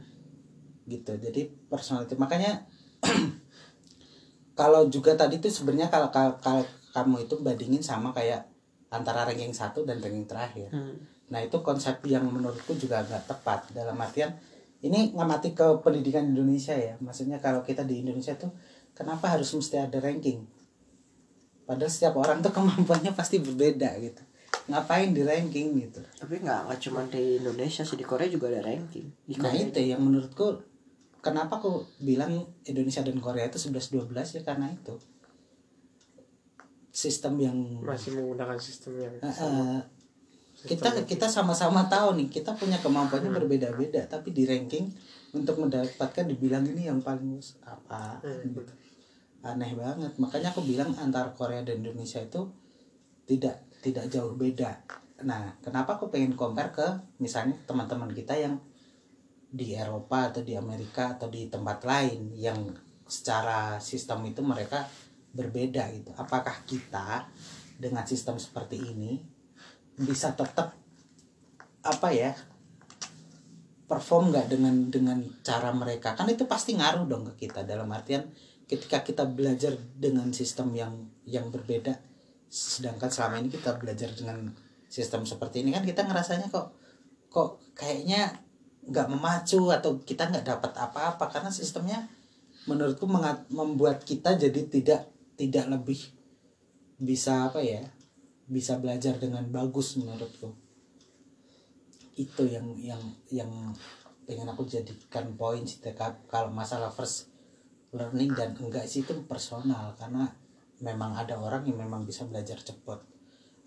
gitu. Jadi personality. Makanya [clears throat] kalau juga tadi tuh sebenarnya kalau, kalau kalau kamu itu bandingin sama kayak antara ranking satu dan ranking terakhir. Hmm. Nah itu konsep yang menurutku juga agak tepat. Dalam artian ini ngamati ke pendidikan Indonesia ya. Maksudnya kalau kita di Indonesia tuh kenapa harus mesti ada ranking? Padahal setiap orang tuh [laughs] kemampuannya pasti berbeda gitu. Ngapain di ranking gitu? Tapi nggak nggak cuma di Indonesia sih di Korea juga ada ranking. Di Nah Korea itu yang menurutku kenapa aku bilang Indonesia dan Korea itu 11-12 ya karena itu. Sistem yang masih menggunakan sistem yang sama. eh, kita kita sama-sama tahu nih kita punya kemampuannya berbeda-beda tapi di ranking untuk mendapatkan dibilang ini yang paling apa gitu. aneh banget. Makanya aku bilang antara Korea dan Indonesia itu tidak tidak jauh beda. Nah kenapa aku pengen compare ke misalnya teman-teman kita yang di Eropa atau di Amerika atau di tempat lain yang secara sistem itu mereka berbeda gitu. Apakah kita dengan sistem seperti ini bisa tetap apa ya perform nggak dengan dengan cara mereka? Kan itu pasti ngaruh dong ke kita. Dalam artian ketika kita belajar dengan sistem yang yang berbeda sedangkan selama ini kita belajar dengan sistem seperti ini kan kita ngerasanya kok kok kayaknya nggak memacu atau kita nggak dapat apa-apa. Karena sistemnya menurutku membuat kita jadi tidak tidak lebih bisa apa ya bisa belajar dengan bagus menurutku. Itu yang yang yang pengen aku jadikan poin sih kalau masalah first learning dan enggak sih itu personal. Karena memang ada orang yang memang bisa belajar cepat.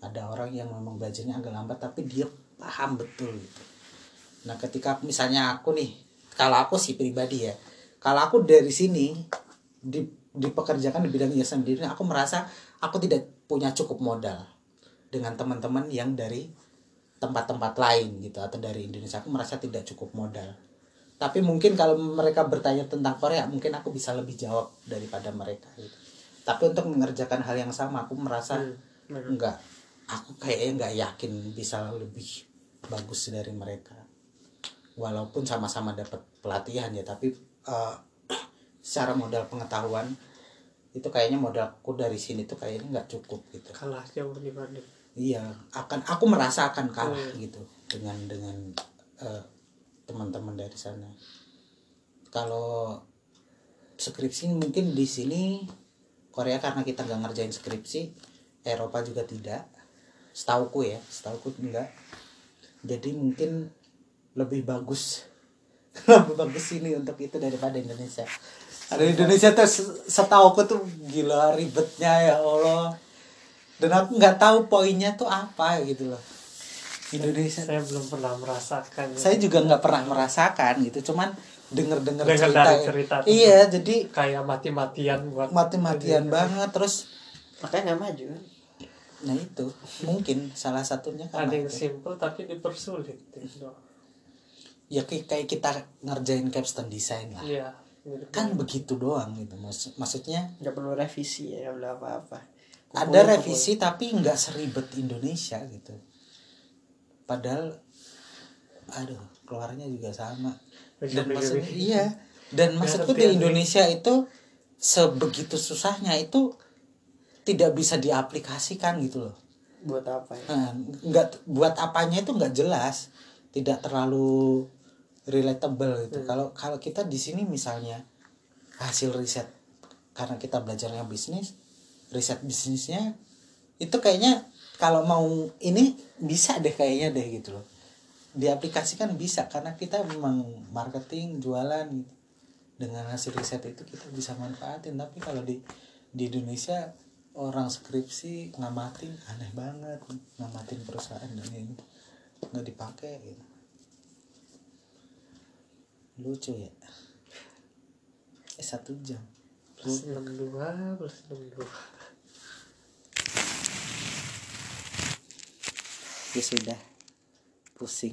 Ada orang yang memang belajarnya agak lambat tapi dia paham betul. Gitu nah ketika misalnya aku nih kalau aku sih pribadi ya kalau aku dari sini di dipekerjakan di bidang jasa sendiri aku merasa aku tidak punya cukup modal dengan teman-teman yang dari tempat-tempat lain gitu atau dari Indonesia. Aku merasa tidak cukup modal. Tapi mungkin kalau mereka bertanya tentang Korea mungkin aku bisa lebih jawab daripada mereka gitu. tapi untuk mengerjakan hal yang sama aku merasa Hmm. enggak. Aku kayaknya nggak yakin bisa lebih bagus dari mereka. Walaupun sama-sama dapat pelatihan ya tapi eh, [clears throat] secara modal pengetahuan itu kayaknya modalku dari sini tuh kayaknya nggak cukup gitu. Kalah jauh dibanding iya akan aku merasa akan kalah Hmm. gitu dengan dengan eh, teman-teman dari sana. Kalau skripsi mungkin di sini Korea karena kita nggak ngerjain skripsi Eropa juga tidak. Setauku ya setauku enggak. Jadi mungkin lebih bagus [laughs] lebih bagus sini untuk itu daripada Indonesia. Ada Indonesia tuh se- setauku tuh gila ribetnya ya Allah dan aku nggak tahu poinnya tuh apa gitu loh. Indonesia. Saya belum pernah merasakan saya juga nggak pernah merasakan gitu cuman denger denger Dengar cerita, dari cerita iya jadi kayak mati-matian buat mati-matian banget terus makanya nggak maju. Kan nah itu. Mungkin salah satunya ada karena yang simple tapi dipersulit gitu. ya kayak kita ngerjain capstone design lah. Iya kan begitu doang gitu Maksud- maksudnya nggak perlu revisi ya nggak perlu apa-apa ada revisi tapi nggak seribet Indonesia gitu. Padahal aduh keluarnya juga sama. Dan maksudnya iya. Dan maksudku di Beda-beda. Indonesia itu sebegitu susahnya itu tidak bisa diaplikasikan gitu loh. Buat apa ya? Nah, nggak buat apanya itu nggak jelas. Tidak terlalu relatable gitu. Kalau kalau kita di sini misalnya hasil riset karena kita belajarnya bisnis riset bisnisnya itu kayaknya kalau mau ini bisa deh kayaknya deh gitu loh. Diaplikasikan bisa karena kita memang marketing jualan gitu. Dengan hasil riset itu kita bisa manfaatin tapi kalau di di Indonesia orang skripsi ngamatin aneh banget. Ngamatin perusahaan dan ini nggak dipakai gitu. lucu ya. Eh satu jam. Plus 62 plus 62 ya sudah pusing